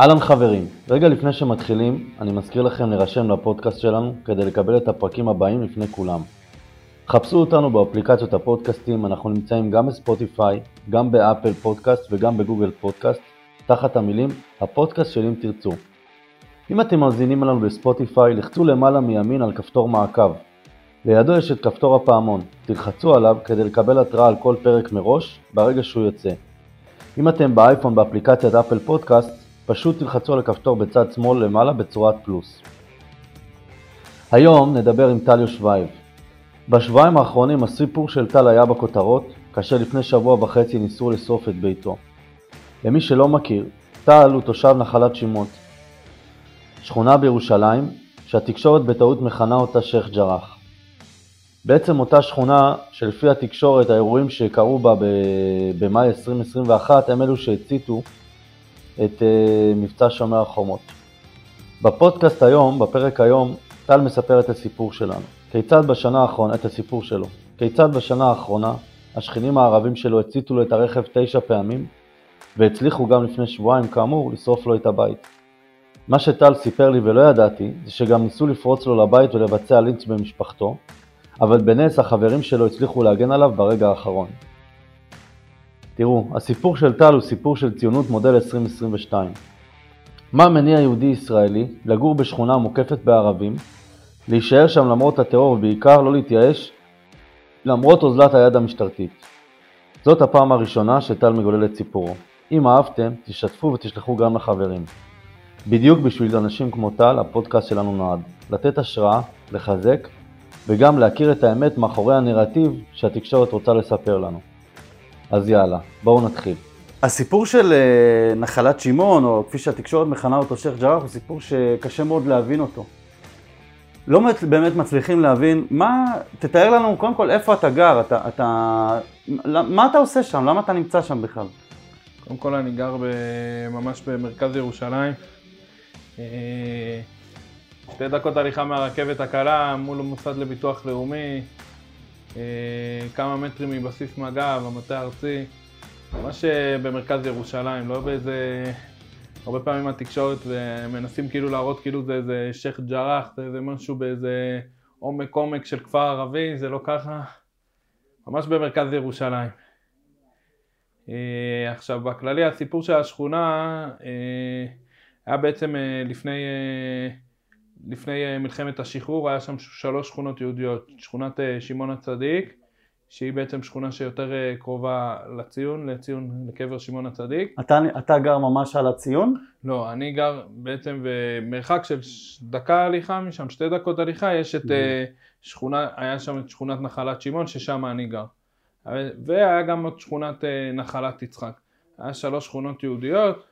אהלן חברים, רגע לפני שמתחילים, אני מזכיר לכם להירשם לפודקאסט שלנו כדי לקבל את הפרקים הבאים לפני כולם. חפשו אותנו באפליקציות הפודקאסטים, אנחנו נמצאים גם בספוטיפיי, גם באפל פודקאסט וגם בגוגל פודקאסט, תחת המילים הפודקאסט של אם תרצו. אם אתם מאזינים לנו בספוטיפיי, לחצו למעלה מימין על כפתור מעקב. לידו יש את כפתור הפעמון, תלחצו עליו כדי לקבל התראה על כל פרק מראש, ברגע שהוא יוצא. אם אתם באייפון באפליקציית אפל פודקאסט, פשוט תלחצו על הכפתור בצד שמאל למעלה בצורת פלוס. היום נדבר עם טל יושבייב. בשבועיים האחרונים הסיפור של טל היה בכותרות, כאשר לפני שבוע וחצי ניסו לשרוף את ביתו. למי שלא מכיר, טל הוא תושב נחלת שמעון, שכונה בירושלים, שהתקשורת בטעות מכנה אותה שייח' ג'ראח. בעצם אותה שכונה שלפי התקשורת האירועים שקרו בה במאי 2021 הם אלו שהציתו את uh, מבצע שומר החומות. בפודקאסט היום, בפרק היום, טל מספר את הסיפור שלנו. כיצד בשנה האחרונה, את הסיפור שלו. כיצד בשנה האחרונה השכנים הערבים שלו הציתו לו את הרכב תשע פעמים, והצליחו גם לפני שבועיים כאמור לשרוף לו את הבית. מה שטל סיפר לי ולא ידעתי, זה שגם ניסו לפרוץ לו לבית ולבצע לינץ' במשפחתו, אבל בנס החברים שלו הצליחו להגן עליו ברגע האחרון. תראו, הסיפור של טל הוא סיפור של ציונות מודל 2022. מה מניע יהודי ישראלי לגור בשכונה מוקפת בערבים, להישאר שם למרות הטרור ובעיקר לא להתייאש למרות אוזלת היד המשטרתית. זאת הפעם הראשונה שטל מגולל את סיפורו. אם אהבתם, תשתפו ותשלחו גם לחברים. בדיוק בשביל אנשים כמו טל, הפודקאסט שלנו נועד. לתת השראה, לחזק, וגם להכיר את האמת מאחורי הנרטיב שהתקשורת רוצה לספר לנו. אז יאללה, בואו נתחיל. הסיפור של אה, נחלת שמעון, או כפי שהתקשורת מכנה אותו שייח' ג'ראח, הוא סיפור שקשה מאוד להבין אותו. לא באמת מצליחים להבין מה, תתאר לנו קודם כל איפה אתה גר, אתה, אתה, מה אתה עושה שם, למה אתה נמצא שם בכלל? קודם כל אני גר ממש במרכז ירושלים, אה, שתי דקות הליכה מהרכבת הקלה מול המוסד לביטוח לאומי, כמה מטרים מבסיס מג"ב, המטה הארצי, ממש אה, במרכז ירושלים, לא באיזה... הרבה פעמים התקשורת מנסים כאילו להראות כאילו זה איזה שייח' ג'ראח, זה איזה משהו באיזה עומק עומק של כפר ערבי, זה לא ככה, ממש במרכז ירושלים. עכשיו בכללי הסיפור של השכונה היה בעצם לפני לפני אה, מלחמת השחרור היה שם שלוש שכונות יהודיות, שכונת אה, שמעון הצדיק, שהיא בעצם שכונה שיותר אה, קרובה לציון, לציון, לקבר שמעון הצדיק. אתה, אתה גר ממש על הציון? לא, אני גר בעצם במרחק של דקה הליכה משם, שתי דקות הליכה, יש את שכונה, היה שם את שכונת נחלת שמעון, ששם אני גר. והיה גם עוד שכונת נחלת יצחק. היה שלוש שכונות יהודיות,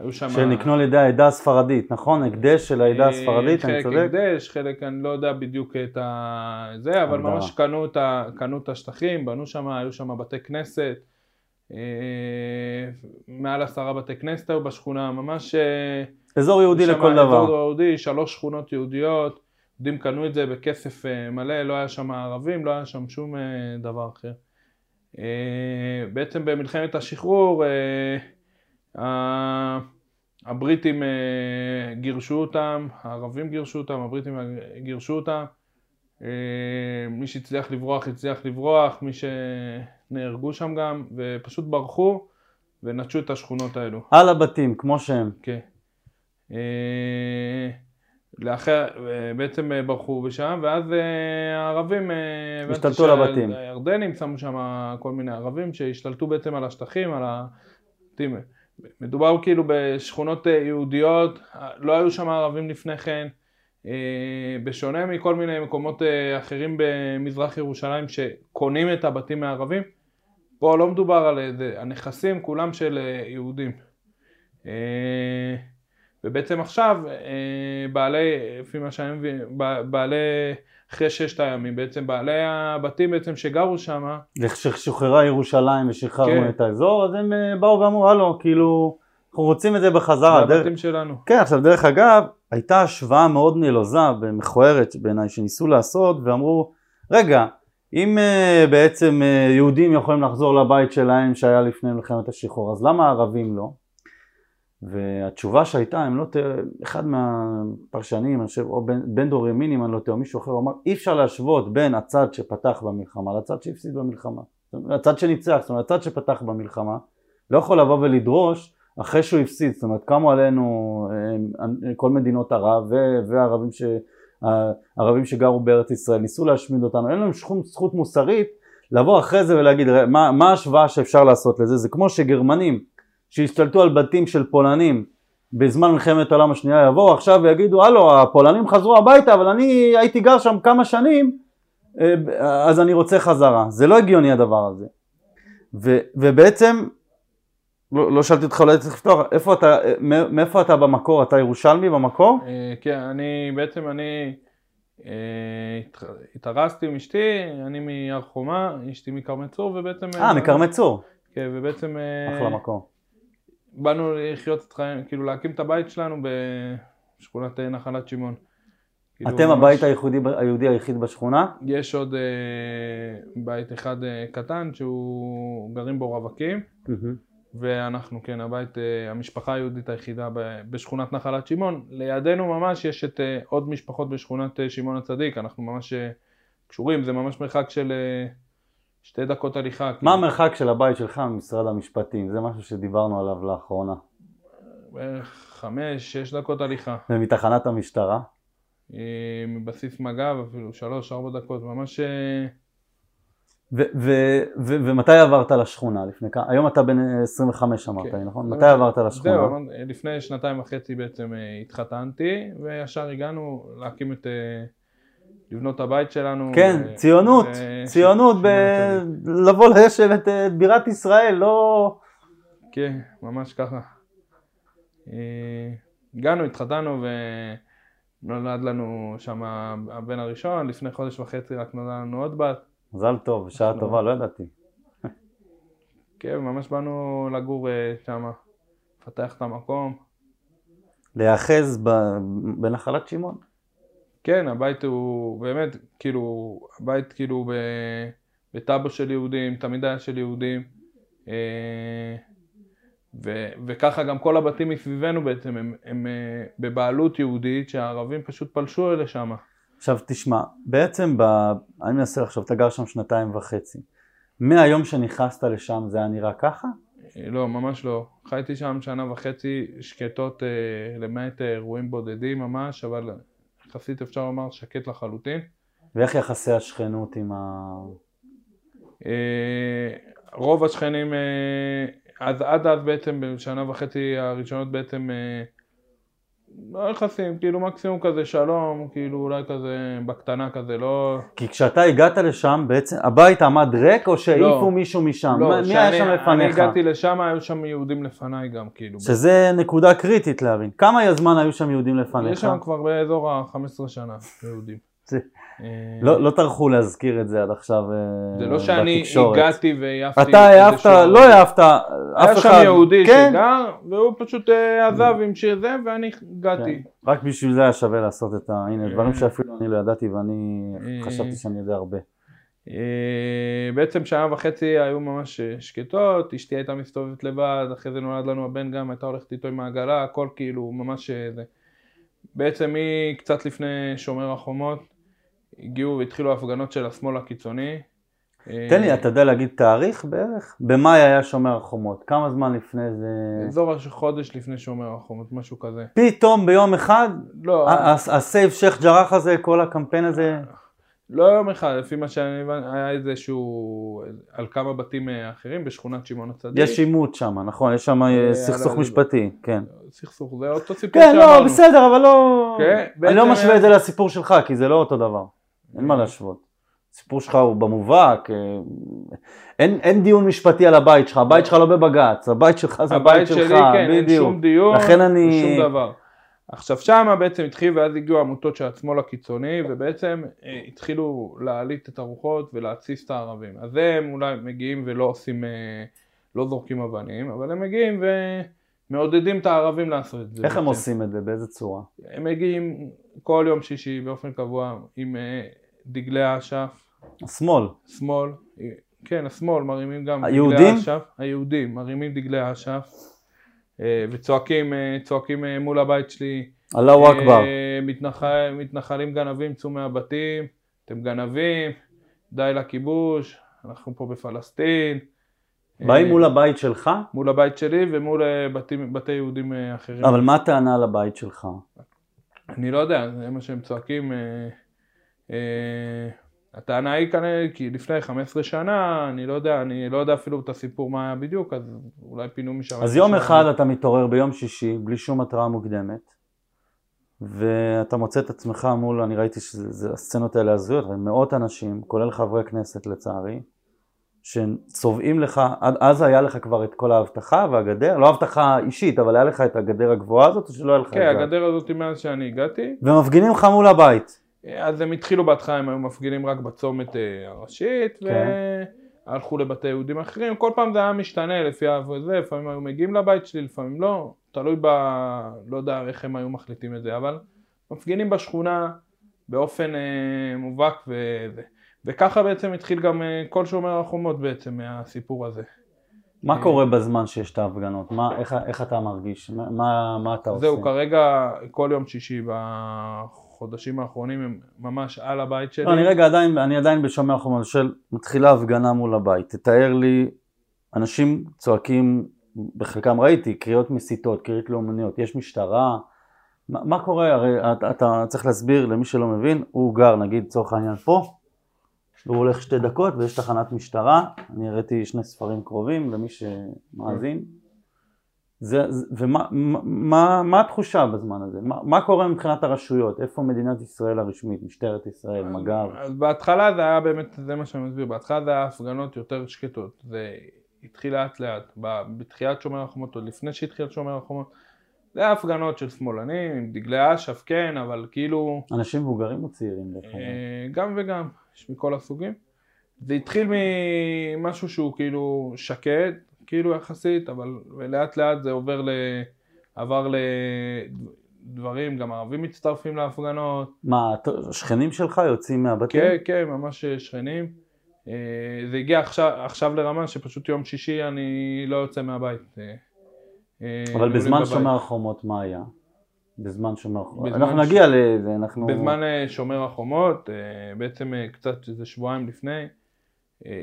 היו שם... שנקנו על ידי העדה הספרדית, נכון? הקדש של העדה אה, הספרדית, אני צודק? חלק הקדש, חלק אני לא יודע בדיוק את ה... זה, אבל ממש קנו את, ה... קנו את השטחים, בנו שם, היו שם בתי כנסת, אה, מעל עשרה בתי כנסת היו בשכונה, ממש... אה, אזור יהודי לכל דבר. אזור יהודי, שלוש שכונות יהודיות, יהודים קנו את זה בכסף מלא, לא היה שם ערבים, לא היה שם שום דבר אחר. בעצם במלחמת השחרור, הבריטים אה, גירשו אותם, הערבים גירשו אותם, הבריטים גירשו אותם. אה, מי שהצליח לברוח הצליח לברוח, מי שנהרגו שם גם, ופשוט ברחו ונטשו את השכונות האלו. על הבתים, כמו שהם. כן. אה, לאחר, בעצם ברחו בשם, ואז הערבים... השתלטו על הבתים. הירדנים שמו שם כל מיני ערבים שהשתלטו בעצם על השטחים, על ה... מדובר כאילו בשכונות אה, יהודיות, לא היו שם ערבים לפני כן, אה, בשונה מכל מיני מקומות אה, אחרים במזרח ירושלים שקונים את הבתים מהערבים, פה לא מדובר על זה, הנכסים כולם של יהודים. ובעצם עכשיו בעלי, לפי מה שאני מבין, בעלי אחרי ששת הימים, בעצם בעלי הבתים בעצם שגרו שם. כששוחררה ירושלים ושחררנו כן. את האזור, אז הם אה, באו ואמרו, הלו, כאילו, אנחנו רוצים את זה בחזרה. זה הבתים דרך... שלנו. כן, עכשיו דרך אגב, הייתה השוואה מאוד נלוזה ומכוערת בעיניי שניסו לעשות, ואמרו, רגע, אם uh, בעצם uh, יהודים יכולים לחזור לבית שלהם שהיה לפני מלחמת השחרור, אז למה הערבים לא? והתשובה שהייתה, אם לא ת... אחד מהפרשנים, אני חושב, או בן, בן דור ימין, אם אני לא טועה, מישהו אחר, אמר, אי אפשר להשוות בין הצד שפתח במלחמה לצד שהפסיד במלחמה. הצד שניצח, זאת אומרת, הצד שפתח במלחמה, לא יכול לבוא ולדרוש אחרי שהוא הפסיד, זאת אומרת, קמו עלינו כל מדינות ערב והערבים ש... הערבים שגרו בארץ ישראל, ניסו להשמיד אותנו, אין לנו שום זכות מוסרית לבוא אחרי זה ולהגיד, מה, מה ההשוואה שאפשר לעשות לזה? זה כמו שגרמנים שהשתלטו על בתים של פולנים בזמן מלחמת העולם השנייה יבואו עכשיו ויגידו, הלו, הפולנים חזרו הביתה, אבל אני הייתי גר שם כמה שנים, אה, אז אני רוצה חזרה. זה לא הגיוני הדבר הזה. ו, ובעצם לא, לא שאלתי אותך, אולי צריך לפתוח, איפה אתה, מאיפה אתה במקור? אתה ירושלמי במקור? אה, כן, אני בעצם, אני אה, התארסתי עם אשתי, אני מיער חומה, אשתי מכרמי צור, ובעצם... אה, מכרמי צור. כן, ובעצם... אה, אחלה מקור. באנו לחיות את חיים, כאילו להקים את הבית שלנו בשכונת נחלת שמעון. כאילו אתם ממש... הבית היהודי, היהודי היחיד בשכונה? יש עוד אה, בית אחד אה, קטן שהוא גרים בו רווקים. Mm-hmm. ואנחנו, כן, הבית, אה, המשפחה היהודית היחידה בשכונת נחלת שמעון. לידינו ממש יש את אה, עוד משפחות בשכונת אה, שמעון הצדיק, אנחנו ממש קשורים, זה ממש מרחק של שתי דקות הליכה. מה כאילו. המרחק של הבית שלך ממשרד המשפטים? זה משהו שדיברנו עליו לאחרונה. בערך חמש, שש דקות הליכה. ומתחנת המשטרה? מבסיס מג"ב אפילו שלוש, ארבע דקות, ממש... ומתי עברת לשכונה? לפני כמה? היום אתה בן 25 אמרת לי, נכון? מתי עברת לשכונה? זהו, לפני שנתיים וחצי בעצם אה, התחתנתי, וישר הגענו להקים את... אה, לבנות את הבית שלנו. כן, ציונות, ציונות, לבוא לשבת את בירת ישראל, לא... כן, ממש ככה. אה, הגענו, התחתנו ונולד לנו שם הבן הראשון, לפני חודש וחצי רק נולד לנו עוד בת. מזל טוב, בשעה טובה, לא ידעתי. כן, ממש באנו לגור אה, שם, לפתח את המקום. להיאחז בנחלת שמעון. כן, הבית הוא באמת, כאילו, הבית כאילו בטאבו של יהודים, תמיד היה של יהודים. אה, ו, וככה גם כל הבתים מסביבנו בעצם הם, הם אה, בבעלות יהודית שהערבים פשוט פלשו לשם. עכשיו תשמע, בעצם ב... אני מנסה לחשוב, אתה גר שם שנתיים וחצי. מהיום שנכנסת לשם זה היה נראה ככה? לא, ממש לא. חייתי שם שנה וחצי שקטות אה, למעט אירועים בודדים ממש, אבל יחסית אפשר לומר שקט לחלוטין. ואיך יחסי השכנות עם ה... אה, רוב השכנים, אה, אז עד אז בעצם בשנה וחצי הראשונות בעצם אה, לא יחסים, כאילו מקסימום כזה שלום, כאילו אולי כזה בקטנה כזה, לא... כי כשאתה הגעת לשם, בעצם הבית עמד ריק או שהעיפו לא, מישהו משם? לא, מי שאני, היה שם לפניך? אני הגעתי לשם, היו שם יהודים לפניי גם, כאילו. שזה נקודה קריטית להבין. כמה זמן היו שם יהודים לפניך? יש שם כבר באזור ה-15 שנה, יהודים. אה, לא, לא טרחו להזכיר את זה עד עכשיו בתקשורת. אה, זה לא שאני הגעתי והעפתי. אתה העפת, לא העפת, אף אחד. היה שם יהודי כן? שגר, והוא פשוט אה, עזב עם שיר זה, ואני הגעתי. כן. רק בשביל זה היה שווה לעשות את ה... הנה, דברים שאפילו אני לא ידעתי ואני חשבתי שאני יודע הרבה. בעצם שעה וחצי היו ממש שקטות, אשתי הייתה מסתובבת לבד, אחרי זה נולד לנו הבן גם, הייתה הולכת איתו עם העגלה, הכל כאילו ממש זה. בעצם היא קצת לפני שומר החומות, הגיעו והתחילו הפגנות של השמאל הקיצוני. תן לי, אתה יודע להגיד תאריך בערך? במאי היה שומר החומות, כמה זמן לפני זה? אזור חודש לפני שומר החומות, משהו כזה. פתאום ביום אחד? לא. ה Save שייח' ג'ראח הזה, כל הקמפיין הזה? לא יום אחד, לפי מה שאני הבנתי, היה איזשהו, על כמה בתים אה, אחרים בשכונת שמעון הצדיק. יש עימות שם, נכון? יש שם אה, סכסוך משפטי, כן. סכסוך, זה אותו סיפור שאמרנו. כן, לא, בסדר, אבל לא... כן, אני לא משווה את זה לסיפור שלך, כי זה לא אותו דבר. אין מה להשוות. הסיפור שלך הוא במובהק, אה, אין, אין דיון משפטי על הבית שלך, הבית שלך לא בבג"ץ, הבית שלך זה הבית, הבית שלך, בדיוק. הבית שלי, כן, אין שום דיון, לכן אני... שום דבר. עכשיו שמה בעצם התחיל ואז הגיעו עמותות של השמאל הקיצוני ובעצם אה, התחילו להעליט את הרוחות ולהתסיס את הערבים. אז הם אולי מגיעים ולא עושים, אה, לא זורקים אבנים, אבל הם מגיעים ומעודדים את הערבים לעשות את זה. איך. הם עושים את זה? באיזה צורה? הם מגיעים כל יום שישי באופן קבוע עם אה, דגלי אש"ף. השמאל. שמאל, כן השמאל מרימים גם היהודים? דגלי אש"ף. היהודים מרימים דגלי אש"ף. אה, וצועקים אה, צועקים מול הבית שלי. אללהו אכבר. מתנחל, מתנחלים גנבים צאו מהבתים, אתם גנבים, די לכיבוש, אנחנו פה בפלסטין. באים אה, מול הבית שלך? מול הבית שלי ומול אה, בתים, בתי יהודים אה, אחרים. אבל מה הטענה על הבית שלך? אני לא יודע, זה מה שהם צועקים. הטענה היא כנראה, כי לפני 15 שנה, אני לא יודע, אני לא יודע אפילו את הסיפור מה היה בדיוק, אז אולי פינו משם. אז יום אחד אתה מתעורר ביום שישי, בלי שום התראה מוקדמת, ואתה מוצא את עצמך מול, אני ראיתי שהסצנות האלה הזויות, מאות אנשים, כולל חברי כנסת לצערי, שצובעים לך, עד אז היה לך כבר את כל האבטחה והגדר, לא אבטחה אישית, אבל היה לך את הגדר הגבוהה הזאת, או שלא היה לך את כן, זה? הגדר הזאת מאז שאני הגעתי. ומפגינים לך מול הבית. אז הם התחילו בהתחלה, הם היו מפגינים רק בצומת אה, הראשית, כן. והלכו לבתי יהודים אחרים, כל פעם זה היה משתנה לפי זה, לפעמים היו מגיעים לבית שלי, לפעמים לא, תלוי ב... לא יודע איך הם היו מחליטים את זה, אבל מפגינים בשכונה באופן אה, מובהק וזה. וככה בעצם התחיל גם אה, כל שומר החומות בעצם מהסיפור הזה. מה קורה בזמן שיש את ההפגנות? מה, איך, איך אתה מרגיש? מה, מה, מה אתה עושה? זהו, כרגע כל יום שישי בחודשים האחרונים הם ממש על הבית שלי. לא, אני רגע עדיין, אני עדיין בשומר החומות של מתחילה הפגנה מול הבית. תתאר לי, אנשים צועקים, בחלקם ראיתי, קריאות מסיתות, קריאות לאומניות, יש משטרה, מה, מה קורה? הרי אתה, אתה צריך להסביר למי שלא מבין, הוא גר נגיד לצורך העניין פה, והוא הולך שתי דקות ויש תחנת משטרה, אני הראיתי שני ספרים קרובים למי שמאזין. זה, זה, ומה מה, מה, התחושה בזמן הזה? מה, מה קורה מבחינת הרשויות? איפה מדינת ישראל הרשמית? משטרת ישראל, מג"ב? אז בהתחלה זה היה באמת, זה מה שאני מסביר, בהתחלה זה היה הפגנות יותר שקטות, זה התחיל לאט לאט, בתחילת שומר החומות, עוד לפני שהתחיל שומר החומות, זה היה הפגנות של שמאלנים, עם דגלי אש"ף, כן, אבל כאילו, אנשים מבוגרים או צעירים? אה, גם וגם, יש מכל הסוגים. זה התחיל ממשהו שהוא כאילו שקט, כאילו יחסית, אבל לאט לאט זה עובר ל... עבר לדברים, גם ערבים מצטרפים להפגנות, מה, שכנים שלך יוצאים מהבתים? כן, כן, ממש שכנים. אה, זה הגיע עכשיו, עכשיו לרמה שפשוט יום שישי אני לא יוצא מהבית. אה, אה, אבל לי בזמן. שומר החומות מה היה? בזמן שומר החומות. אנחנו ש- נגיע לזה, אנחנו... בזמן אה, שומר החומות, אה, בעצם אה, קצת איזה שבועיים לפני,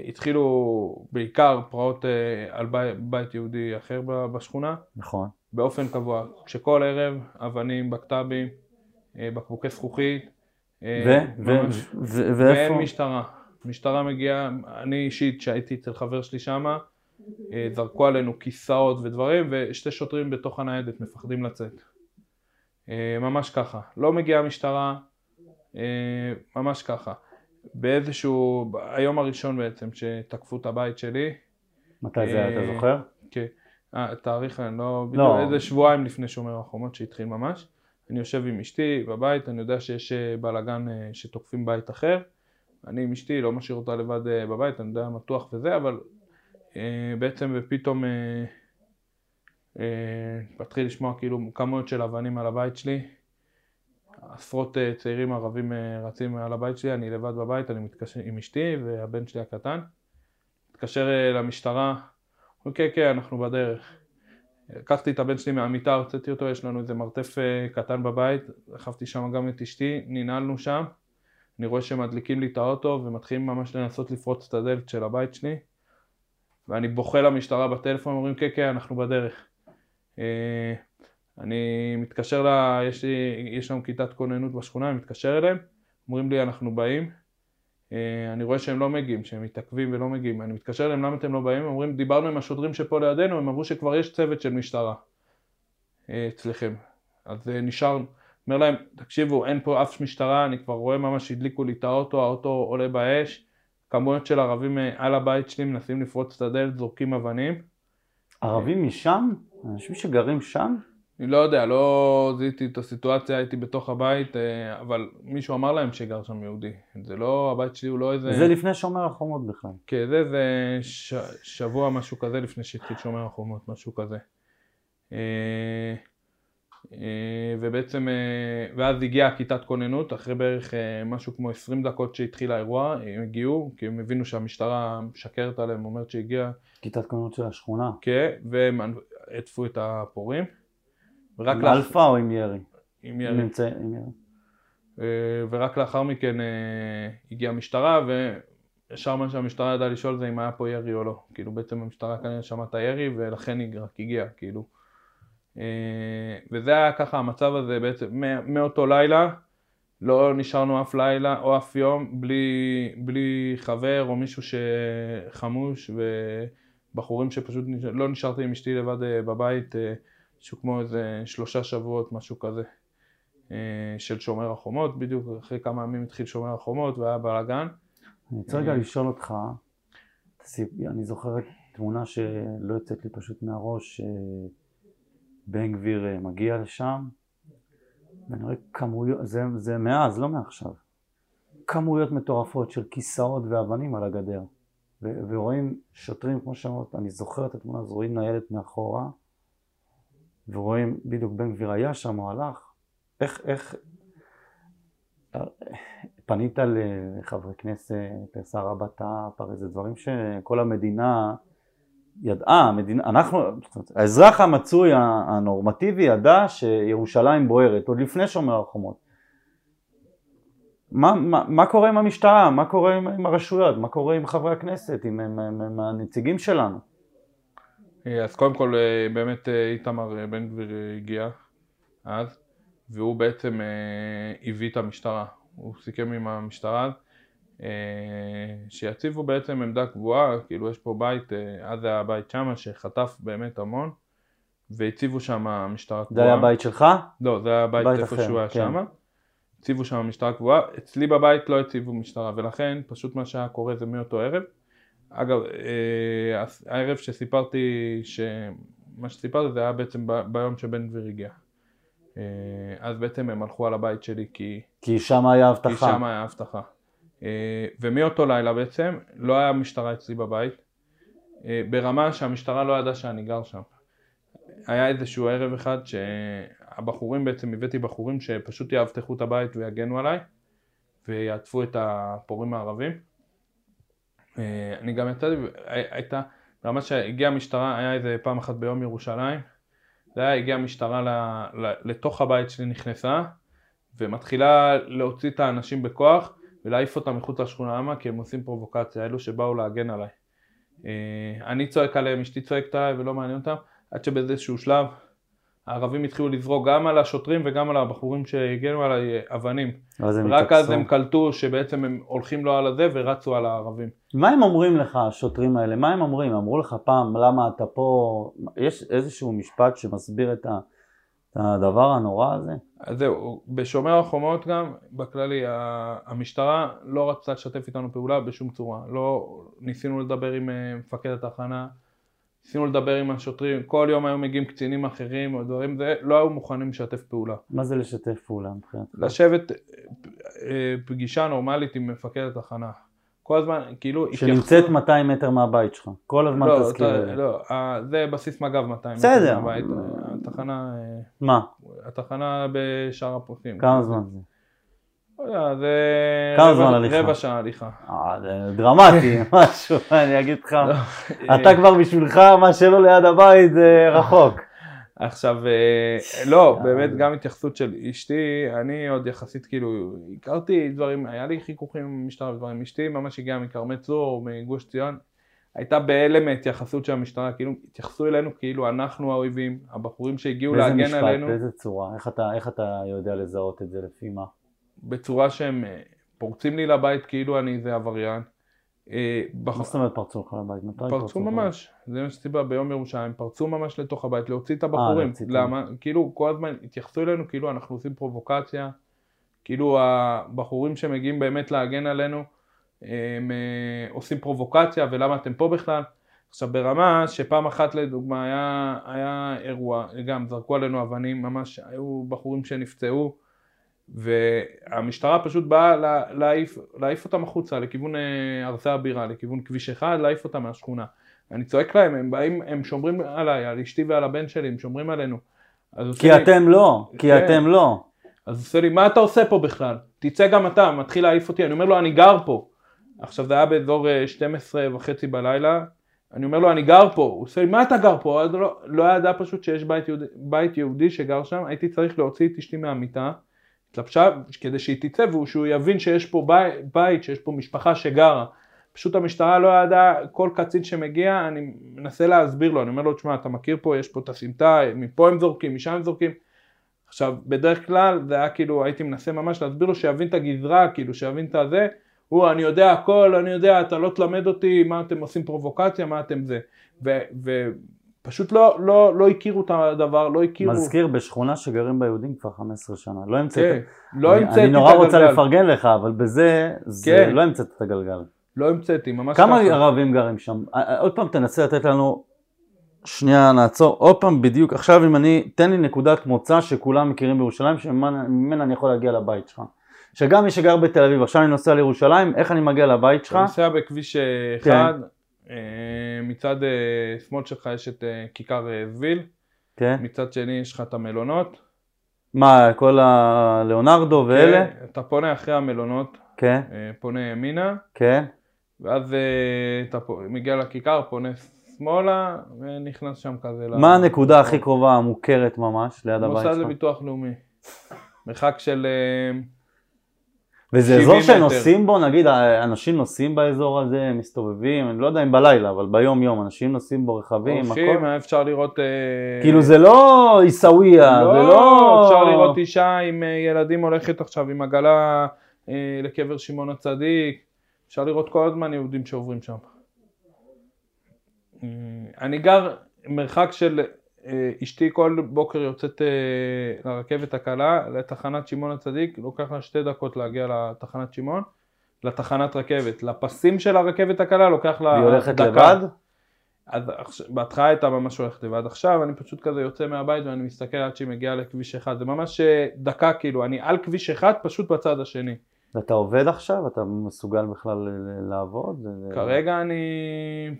התחילו בעיקר פרעות על בית, בית יהודי אחר בשכונה, נכון. באופן קבוע, כשכל ערב אבנים, בקת"בים, בקבוקי זכוכית, ו- ו-. ו- ואין ואיפה? משטרה. משטרה מגיעה, אני אישית, שהייתי אצל חבר שלי שמה, זרקו עלינו כיסאות ודברים, ושתי שוטרים בתוך הניידת מפחדים לצאת. אה, ממש ככה. לא מגיעה משטרה, אה, ממש ככה. באיזשהו, היום הראשון בעצם שתקפו את הבית שלי, מתי זה היה, אתה אה, זוכר? כן, תאריך אני לא, לא. איזה שבועיים לפני שומר החומות שהתחיל ממש. אני יושב עם אשתי בבית, אני יודע שיש בלאגן שתוקפים בית אחר. אני עם אשתי לא משאיר אותה לבד בבית, אני יודע מתוח וזה, אבל בעצם ופתאום מתחיל לשמוע כאילו כמויות של אבנים על הבית שלי. עשרות אה, צעירים ערבים אה, רצים על הבית שלי, אני לבד בבית, אני מתקשר עם אשתי והבן שלי הקטן. מתקשר אה, למשטרה, אוקיי, כן, אנחנו בדרך. לקחתי את הבן שלי מהמיטה, הוצאתי אותו, יש לנו איזה מרתף אה, קטן בבית, דחפתי שם גם את אשתי, ננעלנו שם, אני רואה שהם מדליקים לי את האוטו ומתחילים ממש לנסות לפרוץ את הדלת של הבית שלי, ואני בוכה למשטרה בטלפון, אומרים כן, כן, אנחנו בדרך. אה, אני מתקשר ל... יש, לי, יש לנו כיתת כוננות בשכונה, אני מתקשר אליהם, אומרים לי אנחנו באים, אה, אני רואה שהם לא מגיעים, שהם מתעכבים ולא מגיעים, אני מתקשר אליהם למה אתם לא באים, אומרים דיברנו עם השוטרים שפה לידינו, הם אמרו שכבר יש צוות של משטרה אה, אצלכם, אז נשארנו, אומר להם תקשיבו אין פה אף משטרה, אני כבר רואה ממש הדליקו לי את האוטו, האוטו עולה באש, כמויות של ערבים על הבית שלי מנסים לפרוץ את הדלת, זורקים אבנים, ערבים משם? אנשים שגרים שם? אני לא יודע, לא זיהיתי את הסיטואציה, הייתי בתוך הבית, אה, אבל מישהו אמר להם שגר שם יהודי. זה לא, הבית שלי הוא לא איזה... זה לפני שומר החומות בכלל. כן, זה, זה ש... שבוע משהו כזה לפני שהתחיל שומר החומות, משהו כזה. אה, ובעצם, אה, ואז הגיעה כיתת כוננות, אחרי בערך אה, משהו כמו 20 דקות שהתחיל האירוע, הם הגיעו, כי הם הבינו שהמשטרה משקרת עליהם, אומרת שהגיעה, כיתת כוננות של השכונה. כן, והם והדפו את הפורעים. עם לאח- אלפא או עם ירי? עם ירי. נמצא- עם ירי. ורק לאחר מכן הגיעה המשטרה, וישר מה שהמשטרה ידעה לשאול זה אם היה פה ירי או לא. כאילו בעצם המשטרה כנראה שמעה את הירי ולכן היא רק הגיעה, כאילו. אה, וזה היה ככה המצב הזה בעצם, מא- מאותו לילה, לא נשארנו אף לילה או אף יום בלי, בלי חבר או מישהו שחמוש ובחורים שפשוט. לא נשארתי עם אשתי לבד אה, בבית, אה, משהו כמו איזה שלושה שבועות, משהו כזה. של שומר החומות, בדיוק אחרי כמה ימים התחיל שומר החומות והיה בלאגן. אני רוצה רגע לשאול אותך, אני זוכר תמונה שלא יוצאת לי פשוט מהראש, שבן גביר אה, מגיע לשם, ואני רואה כמויות, זה, זה מאז, לא מעכשיו, כמויות מטורפות של כיסאות ואבנים על הגדר, ו- ורואים שוטרים, כמו שאמרת, אני זוכר את התמונה, אז רואים ניידת מאחורה, ורואים, בדיוק בן גביר היה שם, הוא הלך, איך, איך, פנית לחברי כנסת, לשר הבט"פ, הרי זה דברים שכל המדינה ידעה, המדינה, אנחנו, האזרח המצוי הנורמטיבי ידע שירושלים בוערת, עוד לפני שומר החומות. מה, מה, מה קורה עם המשטרה? מה קורה עם, עם הרשויות? מה קורה עם חברי הכנסת? עם, עם, עם, עם הנציגים שלנו? אז קודם כל אה, באמת אה, איתמר אה, בן גביר הגיע אז, והוא בעצם הביא את המשטרה. הוא סיכם עם המשטרה אה, שיציבו בעצם עמדה קבועה, כאילו יש פה בית, אה, אז היה הבית שמה שחטף באמת המון, והציבו שם משטרה זה קבועה. היה הבית שלך? לא, זה היה הבית בית איפה שהוא היה כן. שמה. הציבו שם משטרה קבועה, אצלי בבית לא הציבו משטרה, ולכן פשוט מה שהיה קורה זה מאותו ערב. אגב, אה, הערב שסיפרתי, ש... מה שסיפרתי זה היה בעצם ב- ביום שבן גביר הגיע. אה, אז בעצם הם הלכו על הבית שלי כי, כי שם היה כי הבטחה. שם היה אבטחה. אה, ומאותו לילה בעצם לא היה משטרה אצלי בבית, אה, ברמה שהמשטרה לא ידעה שאני גר שם. היה איזשהו ערב אחד שהבחורים בעצם, הבאתי בחורים שפשוט יאבטחו את הבית ויגנו עליי ויעטפו את הפורעים הערבים. אה, אני גם יצאתי, הייתה, ברמה שהגיעה המשטרה, היה איזה פעם אחת ביום ירושלים, זה היה, הגיעה המשטרה לתוך הבית שלי נכנסה ומתחילה להוציא את האנשים בכוח ולהעיף אותם מחוץ לשכונה, למה? כי הם עושים פרובוקציה, אלו שבאו להגן עליי. אה, אני צועק עליהם, אשתי צועקת עליי ולא מעניין אותם, עד שבאיזשהו שלב הערבים התחילו לזרוק גם על השוטרים וגם על הבחורים שהגנו עליי אה, אבנים. אז הם רק אז התאפסו. הם קלטו שבעצם הם הולכים לא על הזה ורצו על הערבים. מה הם אומרים לך, השוטרים האלה? מה הם אומרים? אמרו לך פעם, למה אתה פה? יש איזשהו משפט שמסביר את ה- הדבר הנורא הזה? אז זהו, בשומר החומות גם, בכללי, המשטרה לא רצתה לשתף איתנו פעולה בשום צורה. לא ניסינו לדבר עם אה, מפקד התחנה, ניסינו לדבר עם השוטרים, כל יום היו מגיעים קצינים אחרים או דברים, זה, לא היו מוכנים לשתף פעולה. מה זה לשתף פעולה מבחינתך? לשבת אה, אה, פגישה נורמלית עם מפקד התחנה. כל הזמן, כאילו, שנמצאת 200 מטר מהבית שלך. כל הזמן לא, תזכיר. לא, אה, זה בסיס מג"ב 200. בסדר. מהבית, אה, התחנה, אה, מה? התחנה בשאר הפרקים. כמה זמן זה? לא יודע, זה כמה זמן הליכה? רבע שעה הליכה. אה, זה דרמטי, משהו, אני אגיד לך. לא. אתה כבר בשבילך, מה שלא ליד הבית זה רחוק. עכשיו, אה, לא, באמת גם התייחסות של אשתי, אני עוד יחסית כאילו, הכרתי דברים, היה לי חיכוכים עם המשטרה ודברים, אשתי ממש הגיעה מכרמי צור, מגוש ציון, הייתה בהלם מההתייחסות של המשטרה, כאילו התייחסו אלינו כאילו אנחנו האויבים, הבחורים שהגיעו להגן משפט, עלינו, באיזה צורה? איך אתה- איך אתה יודע לזהות את זה לפי מה? בצורה שהם אה, פורצים לי לבית כאילו אני איזה עבריין. אה, מה זאת אומרת פרצו לך לבית? מתי פרצו לך? ממש, זה מה שסיבה ביום ירושלים, פרצו ממש לתוך הבית, להוציא את הבחורים. להוציא את למה? כאילו כל הזמן התייחסו אלינו כאילו אנחנו עושים פרובוקציה, כאילו הבחורים שמגיעים באמת להגן עלינו, הם אה, עושים פרובוקציה ולמה אתם פה בכלל. עכשיו ברמה שפעם אחת לדוגמה היה, היה אירוע, גם זרקו עלינו אבנים, ממש היו בחורים שנפצעו והמשטרה פשוט באה לה- להעיף, להעיף אותם החוצה לכיוון אה, ארצי הבירה, לכיוון כביש אחד, להעיף אותם מהשכונה. אני צועק להם, הם באים, הם שומרים עליי, על אשתי ועל הבן שלי, הם שומרים עלינו. כי לי- אתם לא, כי כן. אתם לא. אז עושה לי, מה אתה עושה פה בכלל? תצא גם אתה, מתחיל להעיף אותי, אני אומר לו, אני גר פה. עכשיו זה היה באזור אה, 12 וחצי בלילה, אני אומר לו, אני גר פה. הוא עושה לי, מה אתה גר פה? אז לא, לא ידע פשוט שיש בית יהודי, בית יהודי שגר שם, הייתי צריך להוציא את אשתי מהמיטה, התלבשה, כדי שהיא תצא ושהוא יבין שיש פה בית, בית, שיש פה משפחה שגרה. פשוט המשטרה לא ידעה, כל קצין שמגיע, אני מנסה להסביר לו, אני אומר לו, תשמע, אתה מכיר פה, יש פה את הסמטה, מפה הם זורקים, משם הם זורקים. עכשיו, בדרך כלל זה היה כאילו, הייתי מנסה ממש להסביר לו שיבין את הגזרה, כאילו, שיבין את הזה. הוא, אני יודע הכל, אני יודע, אתה לא תלמד אותי, מה אתם עושים פרובוקציה, מה אתם זה. ופשוט לא, לא, לא הכירו את הדבר, לא הכירו... מזכיר בשכונה שגרים בה יהודים כבר 15 שנה. לא המצאת... כן, לא המצאתי את הגלגל. אני נורא רוצה לפרגן לך, אבל בזה, זה כן. לא המצאת את הגלגל. לא המצאתי, ממש כמה ככה. ערבים גרים שם? אה, אה, עוד פעם תנסה לתת לנו, שנייה נעצור, עוד פעם בדיוק, עכשיו אם אני, תן לי נקודת מוצא שכולם מכירים בירושלים, שממנה אני יכול להגיע לבית שלך. שגם מי שגר בתל אביב, עכשיו אני נוסע לירושלים, איך אני מגיע לבית שלך? אתה נוסע בכביש אה, כן. מצד אה, שמאל שלך יש את אה, כיכר אה, זוויל, כן. מצד שני יש לך את המלונות. מה, כל הלאונרדו ואלה? כן, אתה פונה אחרי המלונות, כן, אה, פונה ימינה, כן. ואז אה, אתה מגיע לכיכר, פונה שמאלה, ונכנס שם כזה. ל- מה הנקודה הכי קרובה, המוכרת ממש, ליד הבית מוסד שלך? לביטוח לאומי. מרחק של... אה, וזה 70 אזור. שנוסעים בו, נגיד, אנשים נוסעים באזור הזה, מסתובבים, אני לא יודע אם בלילה, אבל ביום יום, אנשים נוסעים בו רכבים, הכל. היה אפשר לראות... אה, כאילו זה לא עיסאוויה, לא, זה לא... אפשר לראות אישה עם אה, ילדים הולכת עכשיו עם עגלה אה, לקבר שמעון הצדיק, אפשר לראות כל הזמן יהודים שעוברים שם. אה, אני גר מרחק של, אה, אשתי כל בוקר יוצאת אה, לרכבת הקלה, לתחנת שמעון הצדיק, לוקח לה שתי דקות להגיע לתחנת שמעון, לתחנת רכבת. לפסים של הרכבת הקלה לוקח לה היא הולכת דקה. לבד? אז בהתחלה הייתה ממש הולכת לבד, עכשיו אני פשוט כזה יוצא מהבית ואני מסתכל עד שהיא מגיעה לכביש אחד, זה ממש אה, דקה כאילו, אני על כביש אחד פשוט בצד השני. ואתה עובד עכשיו? אתה מסוגל בכלל לעבוד? כרגע אני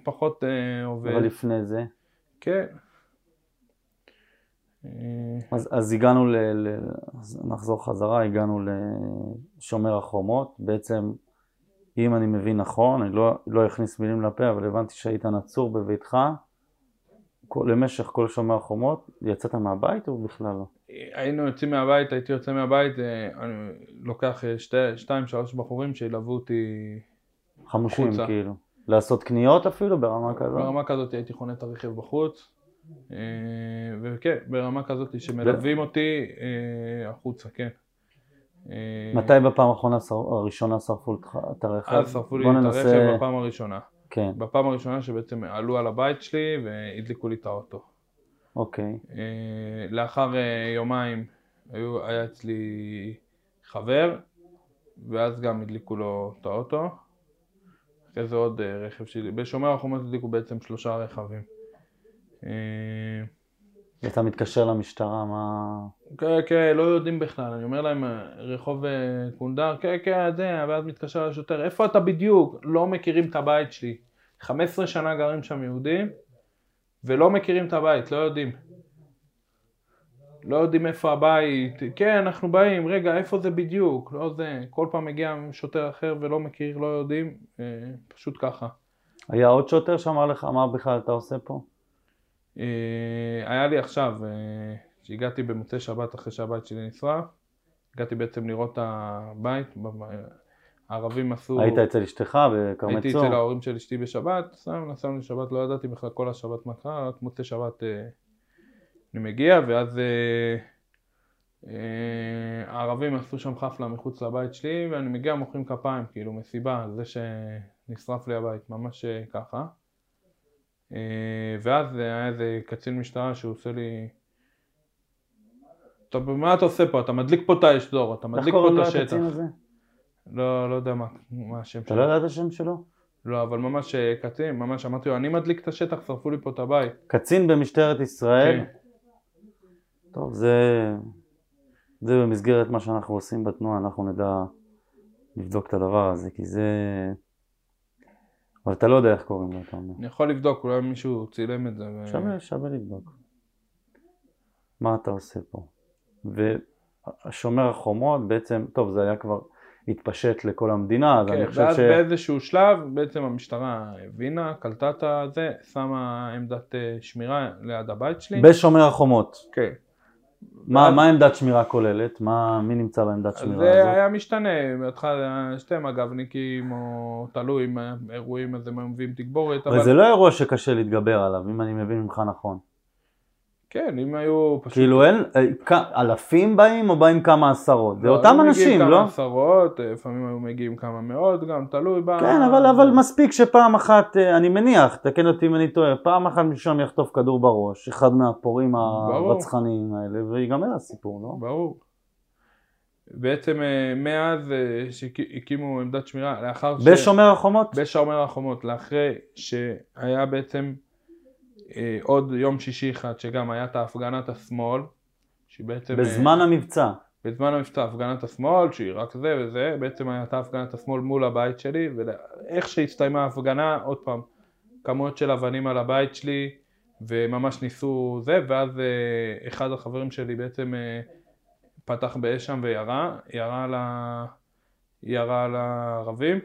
פחות אה, עובד, אבל לפני זה. כן. אז, אז הגענו ל... ל... אז נחזור חזרה, הגענו לשומר החומות. בעצם, אם אני מבין נכון, אני לא, לא אכניס מילים לפה, אבל הבנתי שהיית נצור בביתך כל, למשך כל שומר החומות. יצאת מהבית או בכלל לא? היינו יוצאים מהבית, הייתי יוצא מהבית, אה, אני לוקח אה, שתי, שתיים שלוש בחורים שילוו אותי חמושים החוצה. כאילו. לעשות קניות אפילו ברמה כזאת? ברמה כזאת הייתי חונה את הרכב בחוץ, וכן, ברמה כזאת שמלווים אותי אה, החוצה, כן. אה, מתי בפעם האחרונה, הראשונה שרפו לך את הרכב? אז שרפו לי את הרכב בפעם הראשונה. כן, בפעם הראשונה שבעצם עלו על הבית שלי והדליקו לי את האוטו. אוקיי. אה, לאחר אה, יומיים היו, היה אצלי חבר, ואז גם הדליקו לו את האוטו. אחרי זה עוד אה, רכב שלי. בשומר החומות הדליקו בעצם שלושה רכבים. אה, אתה מתקשר למשטרה, מה... כן, כן, לא יודעים בכלל, אני אומר להם, רחוב אה, קונדר, כן, כן, זה, ואז מתקשר לשוטר, איפה אתה בדיוק? לא מכירים את הבית שלי. 15 שנה גרים שם יהודים, ולא מכירים את הבית, לא יודעים. לא יודעים איפה הבית, כן, אנחנו באים, רגע, איפה זה בדיוק? לא זה, כל פעם מגיע שוטר אחר ולא מכיר, לא יודעים, אה, פשוט ככה. היה עוד שוטר שאמר לך מה בכלל אתה עושה פה? אה, היה לי עכשיו, אה, שהגעתי במוצאי שבת אחרי שהבית שלי נשרף, הגעתי בעצם לראות את הבית, הערבים עשו, היית אצל אשתך בכרמי הייתי צור? אצל ההורים של אשתי בשבת, סתם נסענו לשבת, לא ידעתי בכלל כל השבת מה קרה, רק מוצאי שבת אה, אני מגיע, ואז אה, אה, הערבים עשו שם חפלה מחוץ לבית שלי, ואני מגיע מוחאים כפיים, כאילו מסיבה, זה שנשרף לי הבית, ממש אה, ככה. אה, ואז היה איזה קצין משטרה שהוא עושה לי... טוב, מה אתה עושה פה? אתה מדליק פה את האשדור, אתה מדליק פה קוראים את לו השטח. הקצין הזה? לא, לא יודע מה, מה השם אתה לא יודע את השם שלו? לא, אבל ממש אה, קצין, ממש אמרתי לו, אני מדליק את השטח, שרפו לי פה את הבית. קצין במשטרת ישראל? כן. טוב, זה... זה במסגרת מה שאנחנו עושים בתנועה, אנחנו נדע לבדוק את הדבר הזה, כי זה... אבל אתה לא יודע איך קוראים לו, אתה אומר. אני יכול לבדוק, אולי מישהו צילם את זה. ו... שווה, שווה לבדוק. מה אתה עושה פה? והשומר החומות בעצם, טוב זה היה כבר, התפשט לכל המדינה, אז כן, אני חושב ואז ש... באיזשהו שלב בעצם המשטרה הבינה, קלטה את הזה, שמה עמדת אה, שמירה ליד הבית שלי. בשומר החומות. כן. מה, מה עמדת שמירה כוללת? מה, מי נמצא בעמדת שמירה זה הזאת? היה משתנה, בהתחלה זה שתי מג"בניקים, או תלוי אם היה אירועים אז הם היו מביאים תגבורת, אבל זה לא אירוע שקשה להתגבר עליו, אם אני מבין ממך נכון. כן, אם היו פשוט... כאילו אין, אה, אלפים באים או באים כמה עשרות? זה לא, אותם היו מגיעים אנשים, כמה לא? עשרות, אה, לפעמים היו מגיעים כמה מאות, גם תלוי ב... כן, אבל, אבל מספיק שפעם אחת, אה, אני מניח, תקן אותי אם אני טועה, פעם אחת מישהו יחטוף כדור בראש, אחד מהפורעים. הרצחניים האלה, ויגמר הסיפור, לא? ברור. בעצם מאז שהקימו עמדת שמירה, לאחר ש... בשומר החומות? בשומר החומות, לאחרי שהיה בעצם עוד יום שישי אחד, שגם היה את הפגנת השמאל, שבעצם... אה, בזמן המבצע. בזמן המבצע הפגנת השמאל, שהיא רק זה וזה, בעצם הייתה הפגנת השמאל מול הבית שלי, ואיך שהסתיימה ההפגנה, עוד פעם, כמויות של אבנים על הבית שלי, וממש ניסו זה, ואז אה, אחד החברים שלי בעצם אה, פתח באש שם וירה, ירה על, ה... ירה על הערבים.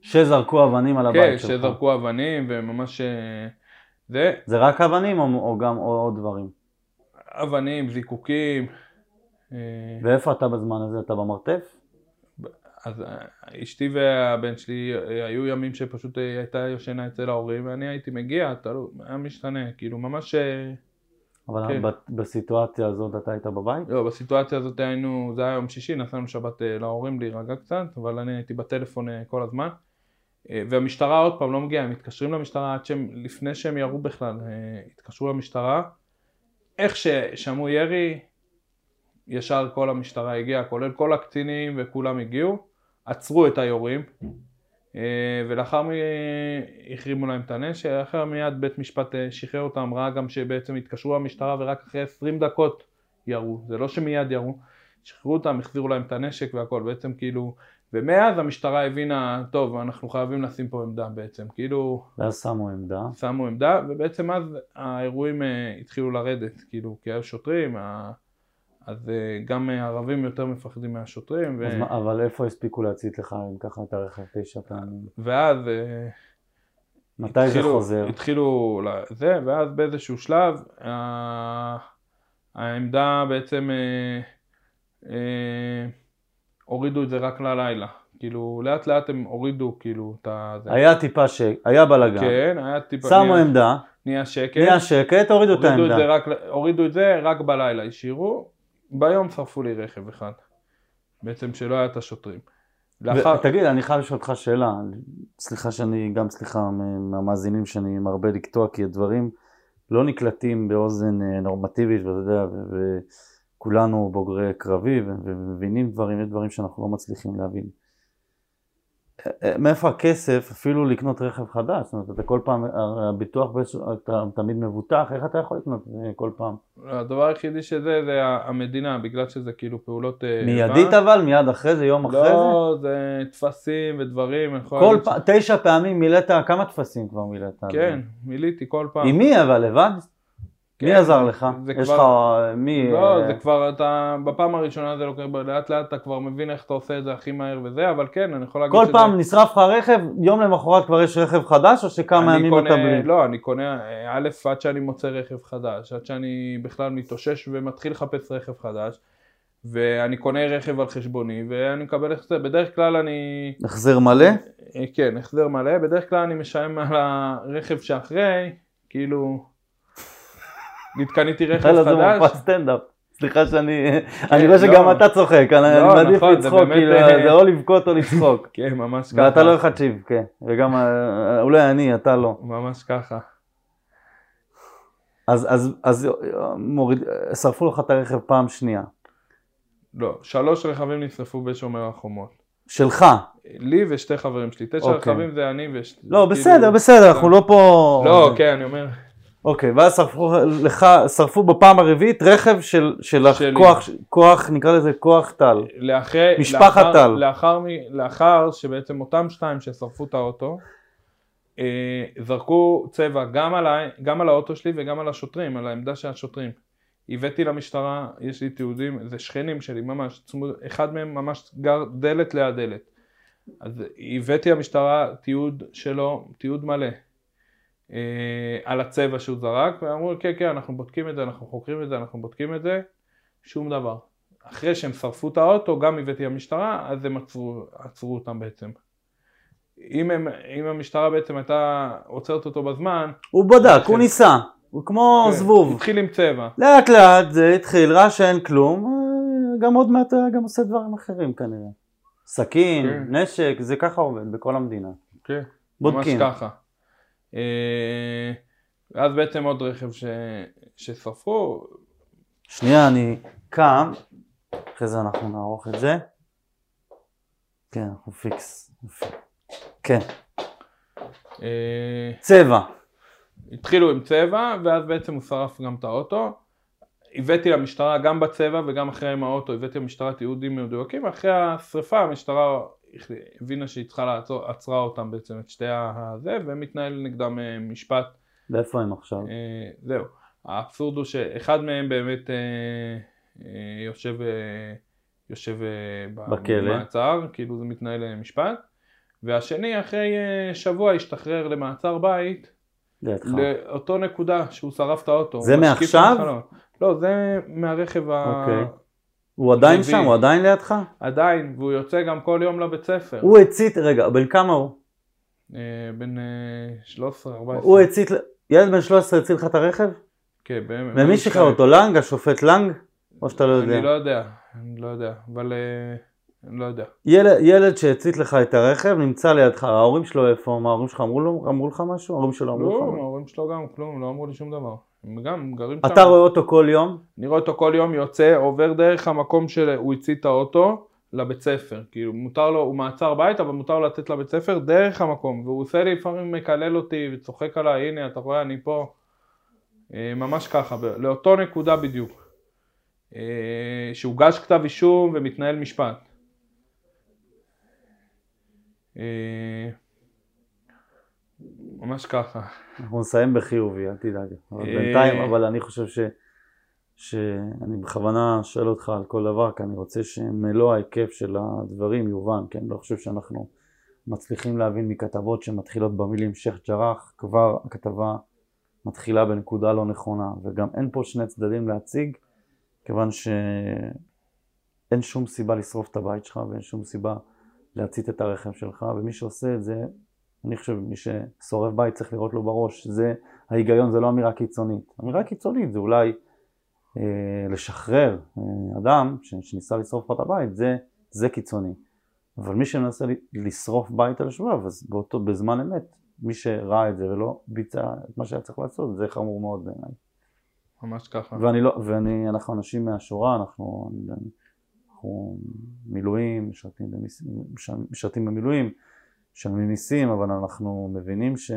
שזרקו אבנים על כן, הבית שלך. שזרקו אבנים וממש אה, זה, זה רק אבנים או, או גם או, עוד דברים? אבנים, זיקוקים. אה, ואיפה אתה בזמן הזה? אתה במרתף? אז אה, אשתי והבן שלי היו ימים שפשוט אה, הייתה ישנה אצל ההורים ואני הייתי מגיע, תלוי, היה משתנה, כאילו ממש, אבל כן. בסיטואציה הזאת אתה היית בבית? לא, בסיטואציה הזאת היינו, זה היה יום שישי, נסענו שבת להורים להירגע קצת, אבל אני הייתי בטלפון כל הזמן. אה, והמשטרה עוד פעם לא מגיעה, הם מתקשרים למשטרה עד שהם, לפני שהם ירו בכלל, אה, התקשרו למשטרה. איך ששמעו ירי, ישר כל המשטרה הגיעה, כולל כל הקצינים וכולם הגיעו, עצרו את היורים, אה, ולאחר מכן החרימו להם את הנשק, אחר מיד בית משפט שחרר אותם, ראה גם שבעצם התקשרו למשטרה ורק אחרי 20 דקות ירו, זה לא שמיד ירו, שחררו אותם, החזירו להם את הנשק והכל, בעצם כאילו, ומאז המשטרה הבינה, טוב, אנחנו חייבים לשים פה עמדה בעצם, כאילו, ואז שמו עמדה. שמו עמדה, ובעצם אז האירועים אה, התחילו לרדת, כאילו, כי היו שוטרים, ה- אז אה, גם ערבים יותר מפחדים מהשוטרים, ו... מה- אבל איפה הספיקו להצית לך אם ככה את הרכב תשע פעמים? ואז אה, מתי זה התחילו- חוזר? התחילו לזה, ואז באיזשהו שלב העמדה בעצם אה, אה, הורידו את זה רק ללילה. כאילו לאט לאט הם הורידו כאילו את ה... היה טיפה ש... היה בלאגן. כן, היה טיפה... שמו נהיה- עמדה, נהיה שקט. נהיה שקט, הורידו את הורידו את, העמדה. זה רק, הורידו את זה רק בלילה, השאירו, ביום שרפו לי רכב אחד. בעצם שלא היה את השוטרים. לאחר... ותגיד, אני חייב לשאול אותך שאלה, סליחה שאני, גם סליחה מהמאזינים שאני מרבה לקטוע, כי הדברים לא נקלטים באוזן אה, נורמטיבית, ואתה יודע, ו- וכולנו בוגרי קרבי ומבינים דברים, יש דברים שאנחנו לא מצליחים להבין. אה, אה, מאיפה הכסף אפילו לקנות רכב חדש? זאת אומרת, אתה כל פעם, הרי הביטוח אתה תמיד מבוטח, איך אתה יכול לקנות אה, כל פעם? הדבר היחידי שזה, זה המדינה, בגלל שזה כאילו פעולות... אה, מיידית. אבל? מיד אחרי זה? יום אחרי זה? לא, זה טפסים ודברים. כל פעם, תשע פעמים מילאת, כמה טפסים כבר מילאת? כן, מילאתי כל פעם. עם מי אבל, לבד? מי כן, עזר לך? יש כבר- לך, מי? לא, אה, זה כבר, אתה, בפעם הראשונה זה לוקח, לאט לאט אתה כבר מבין איך אתה עושה את זה הכי מהר וזה, אבל כן, אני יכול להגיד כל שזה... פעם נשרף לך רכב, יום למחרת כבר יש רכב חדש, או שכמה ימים קונה, אתה בלי? לא, אני קונה, אה, א', עד שאני מוצא רכב חדש, עד שאני בכלל מתאושש ומתחיל לחפש רכב חדש, ואני קונה רכב על חשבוני, ואני מקבל החזר. בדרך כלל אני... החזר מלא? אה, כן, החזר מלא, בדרך כלל אני משלם על הרכב שאחרי, כאילו... קניתי רכב היה לזה חדש. מופע סטנדאפ. סליחה שאני, אני רואה לא. שגם אתה צוחק, אני לא, מעדיף נכון, זה לצחוק, כאילו, אה, זה או לבכות או לצחוק. כן, ממש ככה. ואתה לא אחד שיבכה, וגם, אה, אולי אני, אתה לא. ממש ככה. אז, אה, שרפו לך את הרכב פעם שנייה. לא, שלוש רכבים נשרפו בשומר החומות. שלך. לי ושתי חברים שלי. תשע אוקיי. רכבים זה אני ושתי... לא, בסדר, בסדר, אנחנו לא פה... לא, כן, אני אומר... אוקיי, ואז שרפו לך, שרפו בפעם הרביעית רכב של, של. הכוח, כוח, נקרא לזה כוח טל. לאחרי... משפחת לאחר- טל. לאחר, לאחר שבעצם אותם שתיים ששרפו את האוטו, אה, זרקו צבע גם עליי, גם על האוטו שלי וגם על השוטרים, על העמדה של השוטרים. הבאתי למשטרה, יש לי תיעודים, זה שכנים שלי ממש, צמוד, אחד מהם ממש גר דלת ליד דלת. אז הבאתי למשטרה תיעוד שלו, תיעוד מלא, על הצבע שהוא זרק, ואמרו כן כן אנחנו בודקים את זה, אנחנו חוקרים את זה, אנחנו בודקים את זה, שום דבר. אחרי שהם שרפו את האוטו, גם הבאתי למשטרה, אז הם עצרו, עצרו אותם בעצם. אם, הם, אם המשטרה בעצם הייתה עוצרת אותו בזמן, הוא בדק, כן. הוא ניסה. הוא כמו כן, זבוב. התחיל עם צבע. לאט לאט זה התחיל, ראה שאין כלום, אה, גם עוד מעט היה גם עושה דברים אחרים כנראה. סכין, כן. נשק, זה ככה עובד בכל המדינה. כן, בודקים. ממש ככה. אה, ואז בעצם עוד רכב ש... ששרפו, שנייה, אני קם, אחרי זה אנחנו נערוך את זה. כן, אנחנו פיקס. כן, אה, צבע. התחילו עם צבע, ואז בעצם הוא שרף גם את האוטו. הבאתי למשטרה גם בצבע וגם אחרי עם האוטו, הבאתי למשטרה תיעודים מדויקים, אחרי השריפה המשטרה הבינה שהיא צריכה לעצור, עצרה אותם בעצם, את שתי הזה, ומתנהל נגדם אה, משפט. ואיפה הם עכשיו? אה, זהו. האבסורד הוא שאחד מהם באמת אה, יושב, יושב בכלא. במעצר, כאילו זה מתנהל משפט, והשני אחרי שבוע השתחרר למעצר בית, לידך. לאותו נקודה שהוא שרף את האוטו. זה מעכשיו? לא, זה מהרכב ה... הוא עדיין. שם? הוא עדיין לידך? עדיין, והוא יוצא גם כל יום לבית ספר. הוא הצית, רגע, בן כמה הוא? אה, בן אה, 13, 14. הוא הצית, ילד בן 13 הציל לך את הרכב? כן, ב- ומי. שחרר אותו? לנג? השופט לנג? או שאתה לא אני יודע? לא יודע, אני לא יודע, אבל אה, אני לא יודע. ילד, שהצית לך את הרכב נמצא לידך, ההורים שלו איפה? מה ההורים שלך אמרו, לך משהו? ההורים שלו אמרו לא, לך משהו? ההורים שלו גם כלום, לא אמרו לי שום דבר. הם גם גרים אתה שם. רואה אותו כל יום? אני רואה אותו כל יום יוצא, עובר דרך המקום שהוא הצית את האוטו לבית ספר. כאילו, מותר לו, הוא מעצר בית, אבל מותר לו לצאת לבית ספר דרך המקום. והוא עושה לי לפעמים מקלל אותי וצוחק עליי, הנה, אתה רואה, אני פה. אה, ממש ככה, לאותו נקודה בדיוק. אה, שהוגש כתב אישום ומתנהל משפט. ממש ככה. אנחנו נסיים בחיובי, אל תדאג. אבל אה. בינתיים, אבל אני חושב ש... שאני בכוונה שואל אותך על כל דבר, כי אני רוצה שמלוא ההיקף של הדברים יובן, כי אני לא חושב שאנחנו מצליחים להבין מכתבות שמתחילות במילים שייח' ג'ראח, כבר הכתבה מתחילה בנקודה לא נכונה, וגם אין פה שני צדדים להציג, כיוון שאין שום סיבה לשרוף את הבית שלך ואין שום סיבה להצית את הרכב שלך, ומי שעושה את זה, אני חושב מי ששורף בית צריך לראות לו בראש, זה ההיגיון, זה לא אמירה קיצונית. אמירה קיצונית זה אולי אה, לשחרר אה, אדם ש, שניסה לשרוף לך את הבית, זה, זה קיצוני. אבל מי שמנסה לשרוף בית על השבב, אז באותו, בזמן אמת, מי שראה את זה ולא ביצע את מה שהיה צריך לעשות, זה חמור מאוד בעיניי. ממש ככה. ואני לא, ואני, אנחנו אנשים מהשורה, אנחנו, אנחנו מילואים, משרתים במילואים, משלמים מיסים, אבל אנחנו מבינים ש...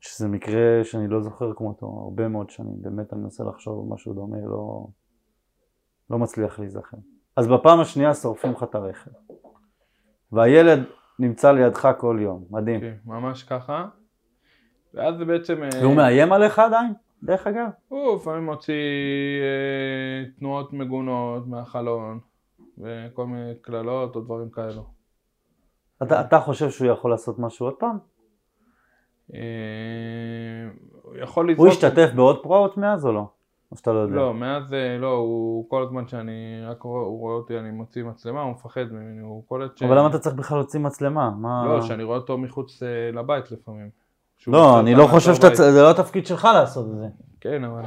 שזה מקרה שאני לא זוכר כמותו הרבה מאוד שנים, באמת אני מנסה לחשוב על משהו דומה, לא, לא מצליח להיזכר. אז בפעם השנייה שורפים לך את הרכב, והילד נמצא לידך כל יום, מדהים. כן, ממש ככה. ואז זה בעצם... אה, והוא מאיים עליך עדיין, דרך אגב? הוא לפעמים מוציא אה, תנועות מגונות מהחלון, וכל מיני קללות או דברים כאלו. אתה, אתה חושב שהוא יכול לעשות משהו עוד פעם? אה, הוא יכול הוא לזרוק... השתתף בעוד פרעות מאז או לא? או שאתה לא יודע? לא, מאז אה, לא, הוא כל הזמן שאני רק רואה, הוא רואה אותי, אני מוציא מצלמה, הוא מפחד ממני, הוא קולט ש... אבל למה אתה צריך בכלל להוציא מצלמה? מה... לא, שאני רואה אותו מחוץ אה, לבית לפעמים. לא, אני לא חושב. שאתה... זה לא התפקיד שלך לעשות את זה. כן, אבל...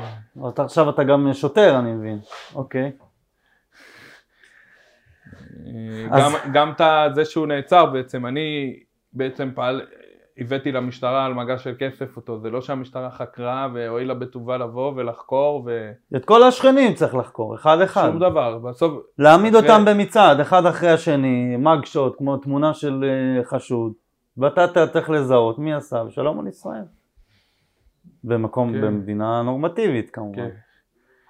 עכשיו אתה גם שוטר, אני מבין. אוקיי. אז- גם, גם את זה שהוא נעצר בעצם, אני בעצם פעל, הבאתי למשטרה על מגע של כסף אותו, זה לא שהמשטרה חקרה והואילה בטובה לבוא ולחקור את כל השכנים צריך לחקור, אחד אחד. ושום דבר, בסוף, להעמיד אחרי- אותם במצעד, אחד אחרי השני, מגשות, כמו תמונה של אה, חשוד, ואתה צריך לזהות מי עשה, ושלום על ישראל. במקום, כן. במדינה נורמטיבית כמובן. כן.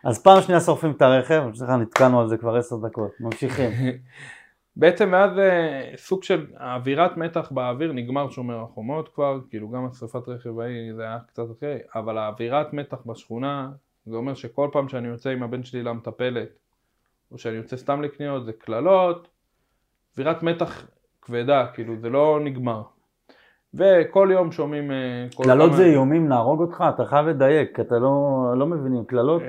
אז פעם שנייה שורפים את הרכב, סליחה, נתקענו על זה כבר עשר דקות, ממשיכים. בעצם מאז אה, סוג של אווירת מתח באוויר נגמר שומר החומות כבר, כאילו גם השרפת רכב ההיא זה היה קצת אחרי, אבל האווירת מתח בשכונה זה אומר שכל פעם שאני יוצא עם הבן שלי למטפלת, או שאני יוצא סתם לקניות, זה קללות, אווירת מתח כבדה, כאילו זה לא נגמר. וכל יום שומעים... אה, קללות זה איומים להרוג אותך? אתה חייב לדייק, אתה לא, לא מבינים. קללות? אה,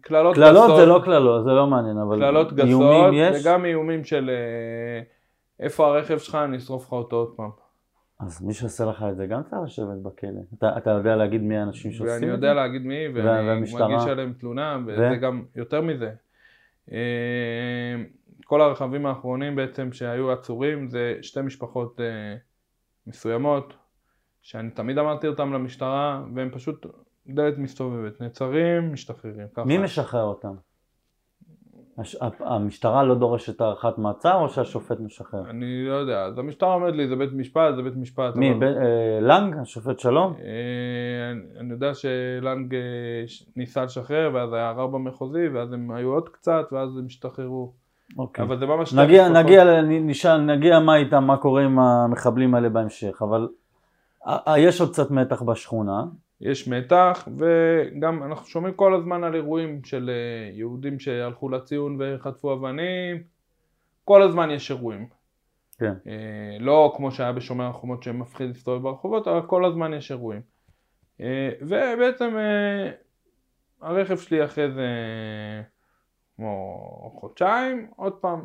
קללות קללות גסות, זה לא קללות, זה לא מעניין, אבל קללות גסות? וגם איומים של אה, איפה הרכב שלך, אני אשרוף לך אותו עוד פעם. אז מי שעושה לך את זה גם צריך לשבת בכלא. אתה, אתה יודע להגיד מי האנשים שעושים את ואני זה? יודע להגיד מי, ואני והמשטרה? מגיש עליהם תלונה, ו? וזה גם יותר מזה. כל הרכבים האחרונים בעצם שהיו עצורים זה שתי משפחות מסוימות, שאני תמיד אמרתי אותם למשטרה, והם פשוט דלת מסתובבת, נעצרים, משתחררים. ככה. מי משחרר אותם? הש... המשטרה לא דורשת הארכת מעצר או שהשופט משחרר? אני לא יודע, אז המשטרה אומרת לי, זה בית משפט, זה בית משפט. מי? אבל- ב... אה, לנג? השופט שלום? אה, אני- אני יודע שלנג אה, ניסה לשחרר, ואז היה ערר במחוזי, ואז הם היו עוד קצת, ואז הם השתחררו. אוקיי. אבל זה ממש... נגיע. נגיע, ל- נשאל, נגיע מה איתם, מה קורה עם המחבלים האלה בהמשך, אבל אה, אה, יש עוד קצת מתח בשכונה. יש מתח, וגם אנחנו שומעים כל הזמן על אירועים של אה, יהודים שהלכו לציון וחטפו אבנים, כל הזמן יש אירועים. כן. אה, לא כמו שהיה בשומר החומות שמפחיד להסתובב ברחובות, אבל כל הזמן יש אירועים. אה, ובעצם אה, הרכב שלי אחרי זה כמו חודשיים, עוד פעם.